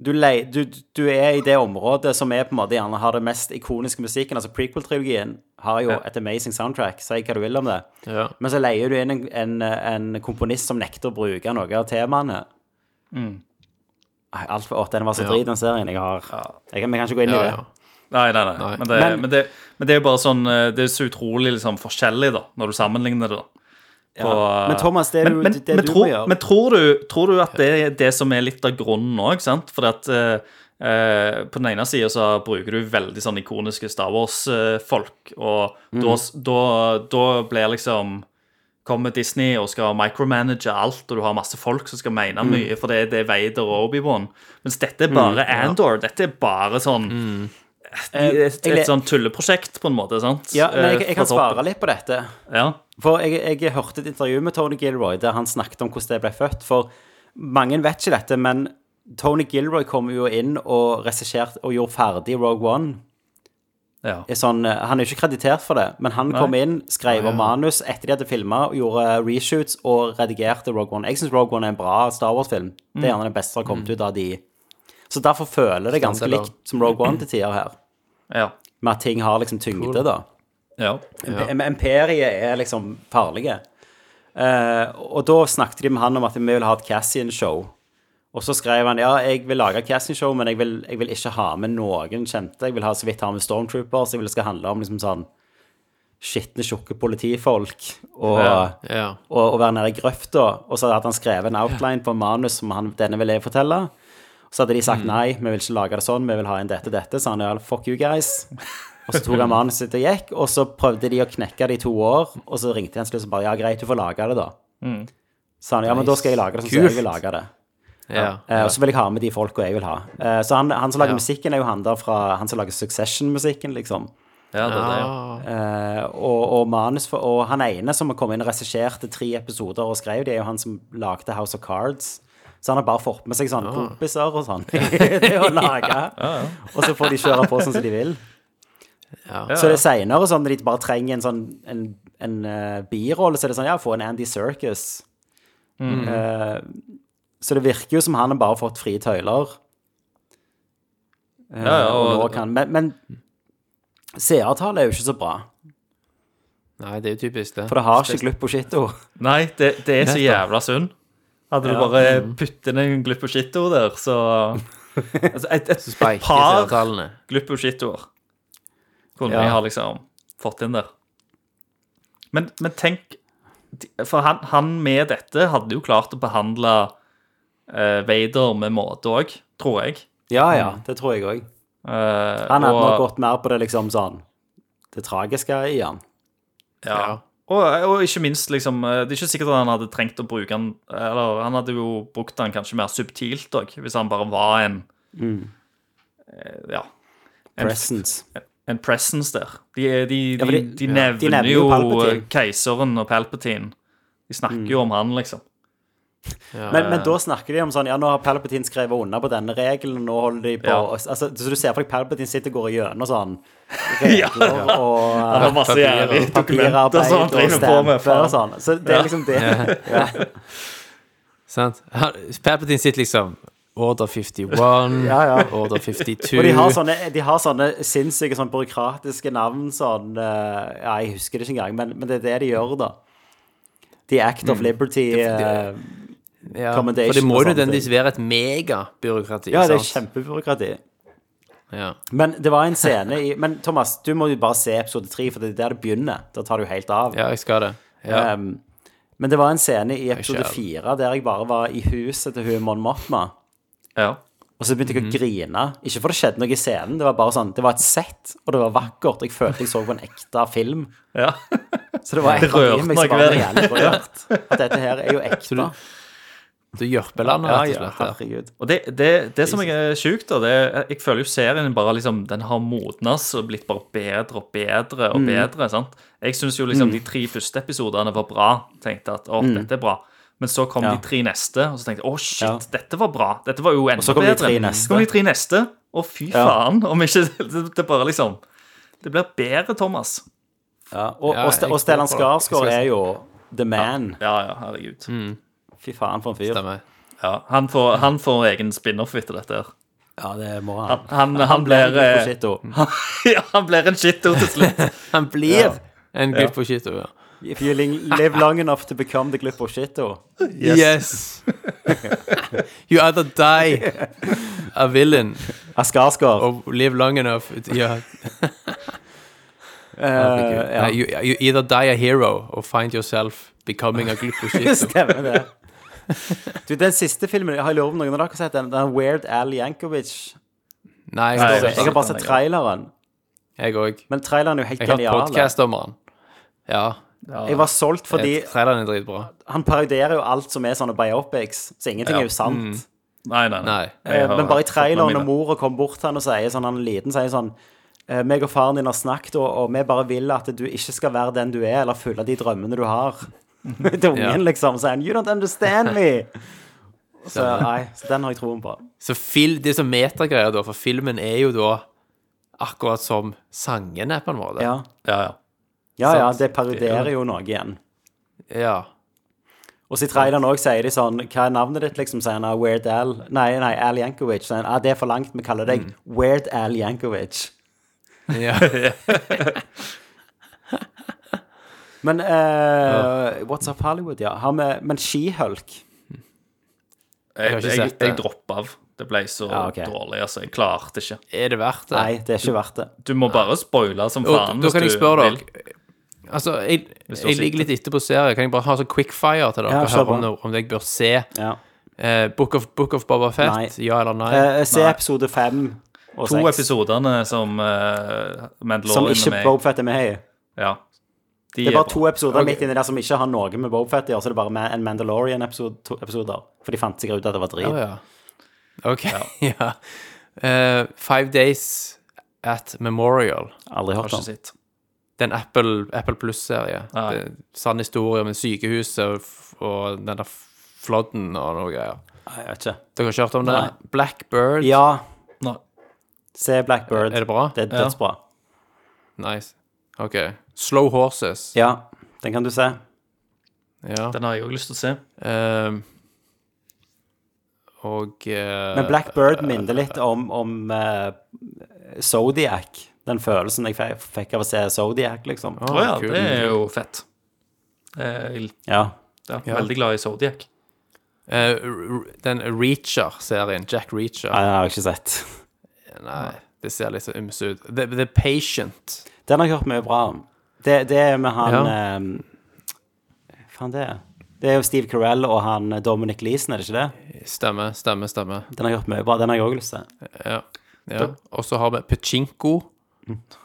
du, du, du er i det området som er på en måte gjerne har det mest ikoniske musikken. Altså Prequel-trilogien har jo et amazing soundtrack, si hva du vil om det. Ja. Men så leier du inn en, en, en komponist som nekter å bruke noe av temaene. Mm. alt for, å, den var så Ja. drit, den serien. Jeg har jeg, kan- ikke gå inn i det. ja. Nei, nei, nei. Nei. Men, det, Men- men, det, men det er jo bare sånn eh, Det er så utrolig liksom, forskjellig, da, når du sammenligner det. da Ja. Men Thomas, det er jo men, det, men, du tror, må gjøre. men tror du, tror du at det er det som er litt av grunnen òg, sant? For at Uh, eh, på den ene sida så bruker du veldig sånn ikoniske Star Wars-folk, og Mm. da, da, da blir liksom Kommer Disney og skal micromanage alt, og du har masse folk som skal mene Mm. mye, for det, det er Vader og Obi-Wan. Mens dette er bare Andor. Dette er bare sånn Mm. et, et, sånn tulleprosjekt, på en måte. sant? Ja, men jeg, Eh, jeg kan svare litt på dette. Ja. For jeg, jeg hørte et intervju med Tony Gilroy der han snakket om hvordan det ble født. For mange vet ikke dette, men Tony Gilroy kom jo inn og regisserte og gjorde ferdig Rogue One. ja. Er Sånn, eh, han er jo ikke kreditert for det, men han kom inn, skrev om manus etter de hadde filma, gjorde reshoots og redigerte Rogue One. Jeg syns Rogue One er en bra Star Wars-film. Det er gjerne det beste som har kommet ut av de. Så derfor føler det ganske likt som Rogue One til tider her. Ja. Med at ting har liksom tyngde, da. ja. Imp- Imperiet er liksom farlige. Eh, og da snakket de med han om at vi vil ha et Cassian-show. Og så skrev han ja, jeg vil lage et Cassian-show, men jeg vil, jeg vil ikke ha med noen kjente. Jeg vil ha så vidt ha med Stormtroopers. Jeg vil det skal handle om liksom sånn skitne, tjukke politifolk og, Ja. Ja. og, og være nede i grøfta. Og så hadde han skrevet en outline på manus som han, denne ville jeg fortelle. Så hadde de sagt nei, vi vil ikke lage det sånn, vi vil ha inn dette dette. Så han ja, fuck you guys. Og så tok han manuset sitt og gikk, og så prøvde de å knekke det i to år. Og så ringte de en slutt og bare ja, greit, du får lage det, da. Så han ja, men da skal jeg lage det sånn som jeg vil lage det. Ja. ja. og så vil jeg ha med de folka jeg vil ha. Eh, så han, han som lager Ja. musikken, er jo han der fra Han som lager Succession-musikken, liksom. ja, det er det. Ja. Eh, og, og manus for, Og han ene som kom inn og regisserte tre episoder og skrev, det er jo han som lagde House of Cards. Så han har bare fått med seg sånne kompiser og sånn <laughs> <laughs> til å lage. Og så får de kjøre på sånn som de vil. ja. Så det er seinere sånn når de bare trenger en sånn en, en uh, birolle, så er det sånn ja, få en Andy Circus. Eh, så det virker jo som han har bare fått frie tøyler. Uh, Ja, ja, og og- nå kan, men, men seertallet er jo ikke så bra. Nei, det er jo typisk det. For det har ikke Gluppo Shitto. Nei, det, det er så jævla synd. Hadde du bare puttet inn en Glupposhito der, så <laughs> altså, Et, et, et par. Glupposhitoer kunne Ja. vi ha liksom fått inn der. Men, men tenk For han, han med dette hadde jo klart å behandle uh, Vader med måte òg, tror jeg. Ja, ja, det tror jeg òg. Uh, Han hadde og- nok gått mer på det liksom sånn Det tragiske i han. Ja. Ja. Og, og ikke minst, liksom eh, Det er ikke sikkert at han hadde trengt å bruke han Eller han hadde jo brukt han kanskje mer subtilt òg, hvis han bare var en mm. Ja. En, Presence. en presence der. De, de, de, Ja, de, nevner, nevner jo jo eh, keiseren og Palpatine. De snakker jo om han, liksom. Ja. Men, men da snakker de om sånn Ja, nå har Palpatine skrevet under på denne regelen, nå holder de på Ja. altså, Så du ser for deg Palpatine sitter og går gjennom sånn <laughs> regler og Han har masse Papirer. jævlig papirarbeid og, sånn, og stemper og sånn. Så det er liksom det. Ja. <laughs> Sant? Palpatine sitter liksom Order 51, Ja, ja. Order 52 Og de har sånne, de har sånne sinnssyke sånn byråkratiske navn sånn eh, Ja, jeg husker det ikke engang, men, men det er det de gjør, da. The Act of Liberty eh, ja, For det må jo nødvendigvis være et megabyråkrati. Ja, det er sant? kjempebyråkrati. Ja. Men det var en scene i Men Thomas, du må jo bare se episode tre, for det er der det begynner. Da tar du helt av. ja, jeg skal det. Ja. Um, men det var en scene i episode fire der jeg bare var i huset til hun Mon Mothma. Ja. Og så begynte jeg å Mhm. grine. Ikke for det skjedde noe i scenen, det var bare sånn Det var et sett, og det var vakkert. Jeg følte jeg så på en ekte film. ja. Så det var et av meg som var jævlig rørt. At dette her er jo ekte. Du Jørpelandet, Ja, rett og slett. Ja, herregud. Og det, det, det som er sjukt, da, det er Jeg føler jo serien bare liksom Den har modnes og blitt bare bedre og bedre og bedre. sant? Jeg syns jo liksom de tre første episodene var bra. Tenkte at å, dette er bra. Men så kom Ja. de tre neste, og så tenkte jeg å, shit, Ja. dette var bra. Dette var jo enda så kom de tre neste. Så kom de tre neste, Å, fy Ja. faen. Om ikke <laughs> det, det bare liksom Det blir bedre, Thomas. Ja, og, Ja, og, og Stellan. Skarsgård er jo the man. Ja, ja, herregud. Fy faen, for en fyr. Stemmer. Ja, han, får, han får egen spin-off etter dette. her. Ja, det må Han, han. han, han blir en eh, shitto. <laughs> Ja, han blir en shitto til slutt. <laughs> Han blir en gutt på shitto, Ja. If you live long enough to become the glipper shitto. Yes. <laughs> you either die a villain Av Skarsgård. or live long enough. Ja. Eh, ja. You, you either die a hero or find yourself becoming a glipper shitto. Stemmer det. Du, den siste filmen Jeg har lurt på om noen av dere har sett den. Den Weird Al Yankovic. Nei, jeg, Jeg jeg, har bare sett traileren. jeg òg. Men traileren er jo helt Jeg har hørt genial. podkast om han. Ja. Jeg var solgt fordi Traileren er dritbra. han parodierer jo alt som er sånne biopics, så ingenting er jo sant. Nei, nei, nei. Nei. Eh, har Men bare i traileren, når mora kommer bort til han og sier sånn, han liten, sier sånn eh, meg og faren din har snakket, og, og vi bare vil at du ikke skal være den du er, eller følge de drømmene du har. <laughs> Til ungen, Ja. liksom. Så sier han 'You don't understand me'. <laughs> Så nei, så den har jeg troen på. Så fil, det som så metagreier, da, for filmen er jo da akkurat som sangene, på en måte. Ja, Ja, ja. ja, ja det parodierer jo noe igjen. Ja. Og så i traileren òg sier de sånn Hva er navnet ditt, liksom? Sier han ah, Weird Al Nei, nei, Al Yankovic. Sier han ah, det er for langt, vi kaller deg Weird Al Yankovic. ja. <laughs> Men eh, What's Up Hollywood, ja. Har vi, men She-Hulk Jeg, har jeg, jeg droppa av. Det ble så Ja, okay. dårlig, altså. Jeg klarte ikke. Er det verdt det? Nei, det er ikke verdt det. Du må bare spoile som Og, faen. da kan jeg hvis du spørre deg. dere Altså, jeg, jeg ligger litt etter på serie. Kan jeg bare ha sånn quickfire til dere? Ja, og høre om, det- jeg bør se Ja. eh, Book, of, Book of Boba Fett? Nei. Ja eller nei? Eh, se episode fem og seks. To episodene som uh, Som Mandalorian ikke er med i. Bobfett er med i. Ja. De Det er bare to episoder okay. midt inni der som ikke har noe med Bobfett å gjøre, så det er bare med en Mandalorian-episoder. For de fant sikkert ut at det var drit. Oh, ja. OK. Ja. <laughs> uh, five Days at Memorial. Aldri hørt om. Det er en Apple, Apple Pluss-serie. Det er Sann historie om sykehuset og, den der flodden og noe greier. Jeg vet ikke. Dere har ikke hørt om det? Nei. Blackbird. Ja, Nei. se Blackbird. Er det bra? Det er Ja. dødsbra. Nice. OK. Slow Horses. Ja, den kan du se. Ja. Den har jeg òg lyst til å se. Ehm, og eh, Men Blackbird minner litt om, om eh, Zodiac. Den følelsen jeg fe- fikk av å se Zodiac, liksom. Å, ja, kul. det er jo fett. Jeg Ja. er Ja. veldig glad i Zodiac. eh, r- Den Reacher-serien, Jack Reacher Nei, den har jeg ikke sett. Nei, det ser litt så ymse ut. The, The Patient. Den har jeg hørt mye bra om. Det, det er med han Ja. eh, faen det er? Det er jo Steve Carell og han eh, Dominic Leeson, er det ikke det? Stemmer, stemmer, stemmer. Den har hørt mye bra. Den har jeg òg lyst til. Ja. ja. Og så har vi Pachinko.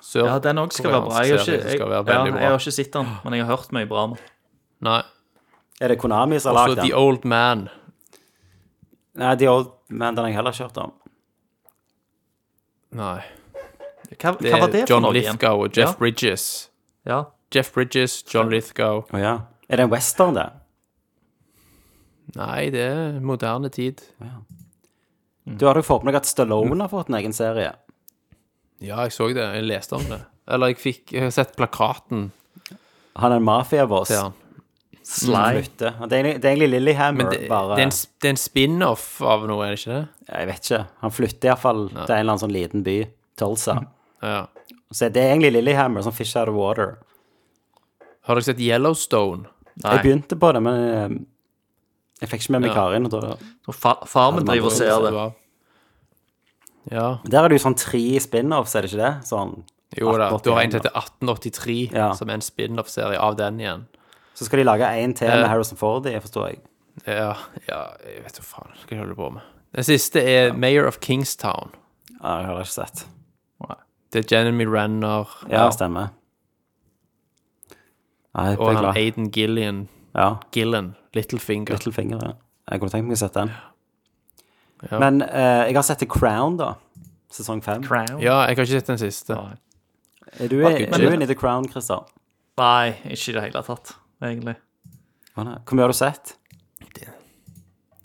Sør Ja, den òg skal være bra. Jeg har, ikke, jeg, ja, jeg har ikke sett den, men jeg har hørt mye bra om den. Nei. Er det Konami som har lagd den? Også The? Old Man. Nei, The Old Man, den har jeg heller ikke hørt om. Nei. Hva, Det hva var det er for noe igjen? Lithgow og Jeff Ja. Bridges. Ja. Jeff Bridges, John Lithgow. Å ja. Er det en western, det? Nei, det er moderne tid. Du hadde jo fått med deg at Stallone har fått en egen serie. Ja, jeg så det. Jeg leste om det. Eller jeg fikk Jeg har sett plakaten Han er en mafiaboss. til han. Sly. Det er, egentlig- det er egentlig Men det, bare det, er en, det er en spin-off av noe, er det ikke det? Jeg vet ikke. Han flytter iallfall til en eller annen sånn liten by. Tulsa. Ja. Så det er egentlig Lillehammer, sånn fish out of water. Har dere sett Yellowstone? Nei. Jeg begynte på det, men eh, jeg fikk ikke med meg Ja. Karin. Og da, Så fa farmen driver og ser det. Ja. der er det jo sånn tre spin-offs, er det ikke det? Sånn Jo da. Du har en til 1883, Ja. som er en spin-off-serie av den igjen. Så skal de lage en til med Eh. Harrison Ford i, forstår jeg. Ja, ja jeg vet jo faen hva jeg holder på med. Den siste er Mayor of Kingstown. Ja, jeg har ikke sett. Det er Jeremy Renner Ja, stemmer. Nei, og han. Aiden Gillian. Ja, Gillen. Littlefinger. Littlefinger, ja. Jeg kunne tenkt meg å sette den. Ja. Men eh, jeg har sett The Crown, da. Sesong fem. Crown? Ja, jeg har ikke sett den siste. Er du, er du inne i The Crown, Christer? Nei, ikke i det hele tatt, egentlig. Hvor mye har du sett?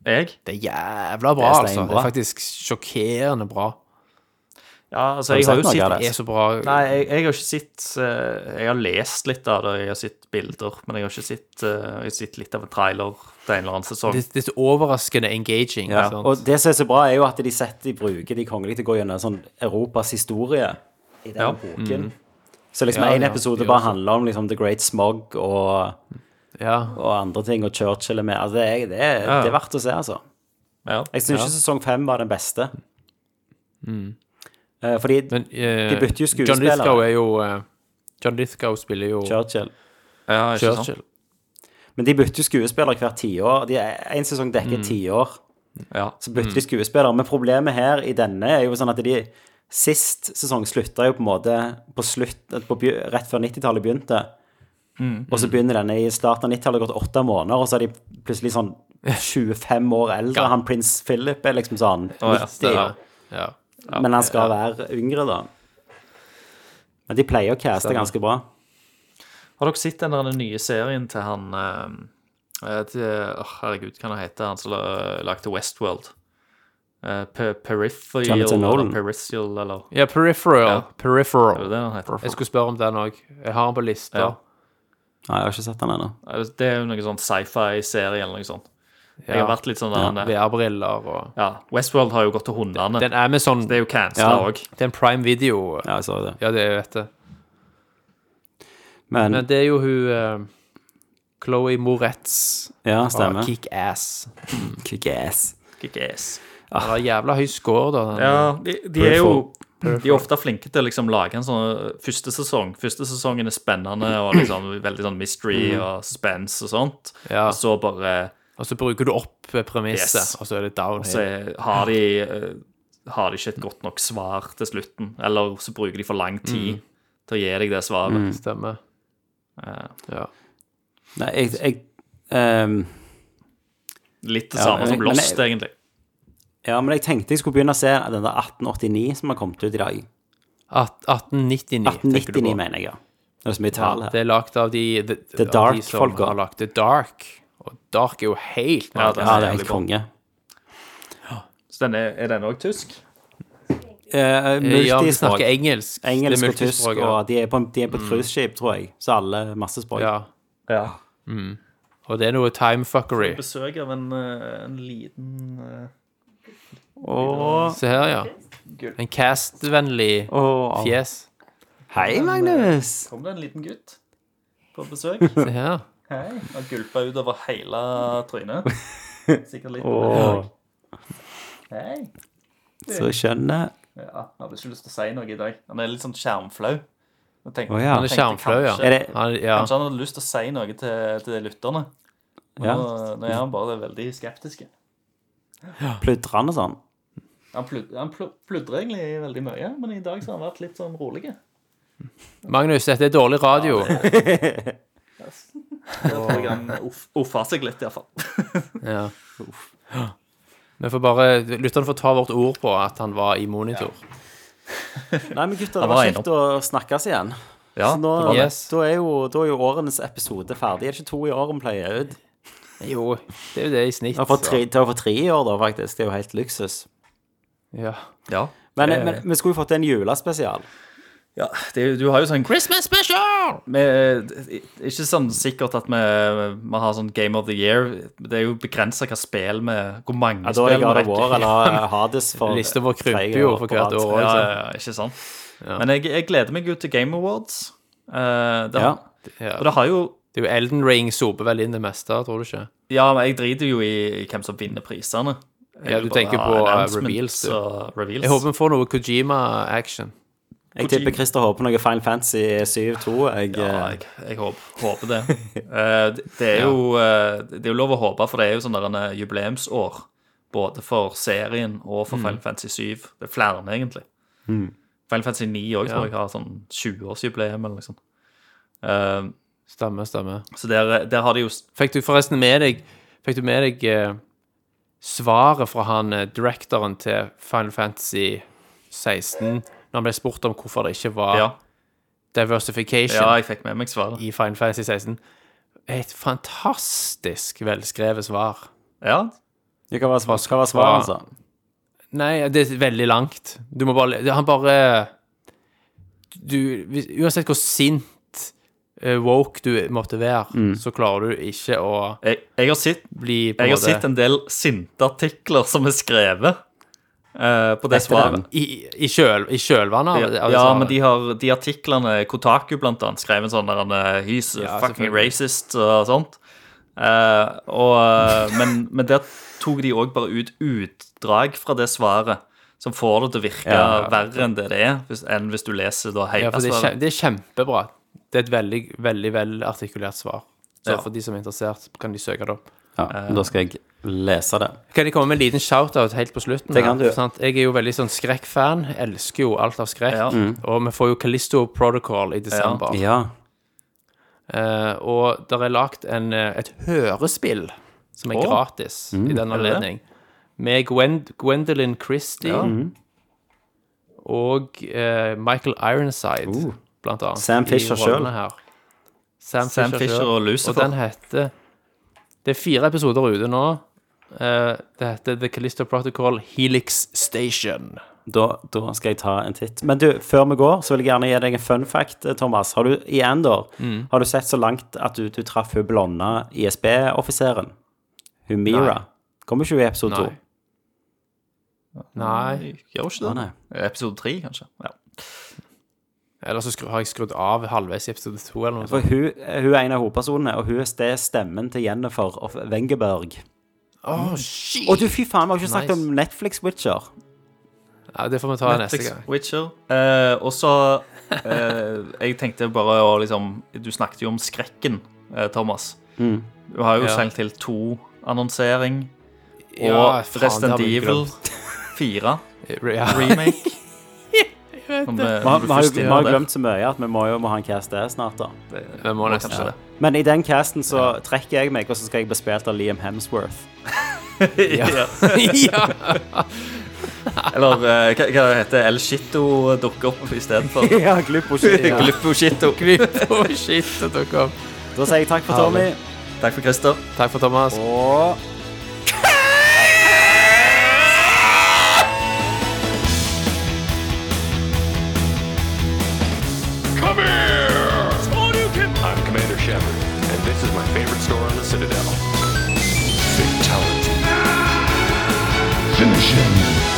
Jeg? Det er jævla bra, Det er altså. Det er faktisk sjokkerende bra. Ja, altså, Har jeg har jo sett Det er så bra. Nei, jeg, jeg har ikke sett eh, Jeg har lest litt av det, jeg har sett bilder, men jeg har ikke sett eh, Jeg har sett litt av en trailer til en eller annen sesong. Det, det er så overraskende engaging. Ja, og det som er så bra, er jo at de setter de bruker de kongelige til å gå gjennom sånn Europas historie i den Ja. boken. Så liksom Ja, en ja, episode bare handler om liksom The Great Smog og, ja. og andre ting, og Churchill er med. Altså, det, er, det, er, Ja. det er verdt å se, altså. Ja. Jeg syns ikke sesong fem var den beste. Eh, fordi Men uh, De bytter jo John skuespillere. Lithgow er jo uh, John Lithgow spiller jo Churchill Ja, ikke sant? Men de bytter jo skuespillere hvert tiår. De En sesong dekker mm. tiår. Ja. Så bytter de skuespillere. Men problemet her i denne er jo sånn at de Sist sesong slutta jo på en måte på slutt, på, rett før 90-tallet begynte. Og så begynner denne i starten av 90-tallet, gått åtte måneder, og så er de plutselig sånn 25 år eldre. Han prins Philip er liksom sånn Å, ja. 90, Ja. Ja. men han skal være yngre, da. Men de pleier å caste Stemmer. ganske bra. Har dere sett den der nye serien til han eh, eh, til, åh, Herregud, hva han heter han som la- lagde Westworld? Uh, Peripheral eller Peripheral, eller ja, Peripheral. Ja. Peripheral. Er det det han heter? Jeg skulle spørre om den òg. Jeg har den på lista. Ja. Nei, jeg har ikke sett den ennå. Det er jo noe sånn sci-fi-serie eller noe sånt. Jeg har vært litt sånn der er- VR-briller og Ja, Westworld har jo gått til hundene. Den er med sånn Det er jo cancela Ja. òg. Det er en prime video. Ja, jeg så det. Ja, det er jo dette. Men, Men det er jo hun uh, Chloé Moretz ja, fra stemmer. Kick-Ass. <laughs> Kick-ass. Kick-ass. Den har jævla høy score, da. Den, Ja, de, de er jo De er ofte flinke til å liksom lage en sånn uh, første sesong. Første sesongen er spennende og liksom veldig sånn mystery og suspense og sånt. Ja. Og så bare Og så bruker du opp eh, premisset, Yes. og så er det downhill. så er- har de uh, Har de ikke et godt nok svar til slutten. Eller så bruker de for lang tid til å gi deg det svaret. Stemmer. Eh, Ja. Nei, jeg, jeg um, litt det Ja, samme som Lost, jeg- egentlig. Ja, men jeg tenkte jeg skulle begynne å se den der 1889 som har kommet ut i dag. At- 1899, tenker du 1899, på. mener jeg, ja. Det er så mye tall Ja, her. det er lagd av de, de, The Dark de som folka. har lagt The Dark. Dark er jo helt Ja, det er, Ja, det er helt konge. Så den er, er den òg tysk? Eh, Ja, vi multispråk. snakker engelsk. Engelsk og tysk, multispråk, ja. og de er på, de er på et cruiseskip, tror jeg. Så alle masse språk. Ja. Ja. Og det er noe timefuckery. Besøk av en, uh, en liten uh, Åh, Se her, ja. En cast-vennlig fjes. Hei, Magnus. Kom det en liten gutt på besøk? Se her. Hei. Og gulpa utover hele trynet. Sikkert litt Åh, Hei. så skjønner Ja, jeg hadde ikke lyst til å si noe i dag. Han er litt sånn skjermflau. Jeg tenkte- Å, ja. Han er tenkte skjermflau, ja. kanskje- Er det- Han, ja. Kanskje han hadde lyst til å si noe til, til lytterne. Men Ja. Nå, nå er han bare veldig skeptisk. pludrende sånn. Han, plud, han pl pludrer egentlig veldig mye, men i dag så har han vært litt sånn rolig. Magnus, dette er dårlig radio. <laughs> Jeg tror jeg han off- offer seg litt, iallfall. <laughs> Ja. Vi får bare Lytterne får ta vårt ord på at han var i monitor. Nei, men gutter, det var var kjekt å snakkes igjen. Ja, Så nå, det var. Yes. da, er jo, da er jo årenes episode ferdig. Er det ikke to i år vi pleier ut? Jo, det er jo det i snitt. Det å få tre, i år, da, faktisk. Det er jo helt luksus. Ja. Ja. Men, men vi skulle jo fått en julespesial. Ja det, du har jo sånn Christmas special! Med, ikke sånn sikkert at vi, vi har sånn Game of the Year. Det er jo begrensa hva spill vi Hvor mange Ja, spill God vi of War eller <laughs> Hades for Lista vår krymper jo for hvert år. Ja, altså. ja, ja, ikke sant? Men jeg, jeg gleder meg jo til Game Awards. Uh, det, Ja. Ja. Og det har jo Det er jo Elden Ring soper vel inn det meste, tror du ikke? Ja, men jeg driter jo i, i hvem som vinner prisene. Ja, du tenker på, uh, reveals, du. og reveals. Jeg håper vi får noe Kojima-action. Jeg tipper Christer håper noe Final Fantasy 7-2. Jeg, Ja, eh, jeg, jeg håper, håper det. <laughs> Eh, det- det, er jo, eh, det er jo lov å håpe, for det er jo sånn der en jubileumsår. Både for serien og Mm. for Final Fantasy 7. Det er flere, egentlig. Final Fantasy 9 òg, Ja. tror jeg, har sånn 20-årsjubileum eller noe sånt. Eh, Stemmer, stemmer. så der, der har de jo Fikk du forresten med deg Fikk du med deg eh, svaret fra han eh, directoren til Final Fantasy 16 når han ble spurt om hvorfor det ikke var Ja, diversification ja jeg fikk med meg svaret. i Final Fantasy 16? Et fantastisk velskrevet svar. Ja, hva var hva var svaret, altså? Nei, det er veldig langt. Du må bare Han bare du, Uansett hvor sint eh, woke du måtte være, Mm. så klarer du ikke å Jeg, jeg har sett bli på Jeg har sett en del sinte artikler som er skrevet eh, på det svaret. i, i, kjøl, i kjølvannet Ja, ja, men de har de artiklene Kotaku blant annet skrev en sånn der han, eh, He's Ja, fucking racist og sånt. Uh, og, men, men der tok de òg bare ut utdrag fra det svaret, som får det til å virke Ja. verre enn det det er, hvis, enn hvis du leser da hele det, er, svaret. det er kjempebra. Det er et veldig, veldig vel artikulert svar. Så for de som er interessert, kan de søke det opp. Ja, Da skal jeg lese det. Kan jeg komme med en liten shout-out helt på slutten? Det kan her? du. Sant? Jeg er jo veldig sånn skrekkfan. Elsker jo alt av skrekk. Ja. Og vi får jo Callisto Protocol i desember. Ja. Eh, og der er lagt en, eh, et hørespill som er Å. gratis i den det det? anledning. Med Gwend Gwendolyn Christie og eh, Michael Ironside, blant annet. Sam i Fisher rollene selv. her. Sam, Sam Fisher, Fisher selv. og Lucifer. Og den heter Det er fire episoder ute nå. Eh, det heter The Callisto Protocol Helix Station. Da, da skal jeg ta en titt. Men du, før vi går, så vil jeg gjerne gi deg en fun fact, eh, Thomas. Har du i Endor Mm. har du sett så langt at du, du traff hun blonde ISB-offiseren? Hun Mira. Nei. Kommer ikke hun i episode to? Nei. Nei. Gjør ikke det? Nei. Episode tre, kanskje. Ja. Eller så skru, har jeg skrudd av halvveis i episode to, eller noe For sånt. hun, hun er en av hovedpersonene, og hun er stemmen til Jennifer of Wengeberg. Oh, shit! Og du, fy faen, vi har ikke snakket Nice. om Netflix-Witcher. Ja, det får vi ta neste Netflix, gang. Witcher. Eh, og så eh, Jeg tenkte bare å liksom Du snakket jo om skrekken, eh, Thomas. Mm. Du har jo Ja. Silent Hill 2-annonsering. Og Ja, faen, Resident Evil glemt. <laughs> 4 Ja. remake. Om det- Vi har, vi har, jo- glemt så mye at vi må jo må ha en cast der snart, da. Vi må nesten ja. det. Men i den casten så trekker jeg meg, og så skal jeg bli spilt av Liam Hemsworth. <laughs> ja. <laughs> ja. <laughs> Eller uh, hva, hva det heter El Shitto dukker opp istedenfor. ja, og. Ja. Glippo Shitto. dukker opp. Da sier jeg takk for Tommy, Takk for Christer. Takk for Thomas. og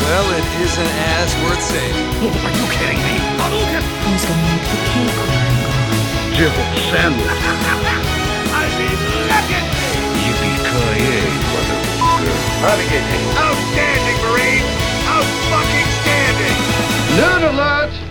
Well, it isn't as worth saving. Oh, are you kidding me? Who's gonna make the cake work? Jill Sandwich. I'd be at me! Yippee-ki-yay, motherfucker. Hurricane. Outstanding, Marine! Out-fucking-standing! Noon alert!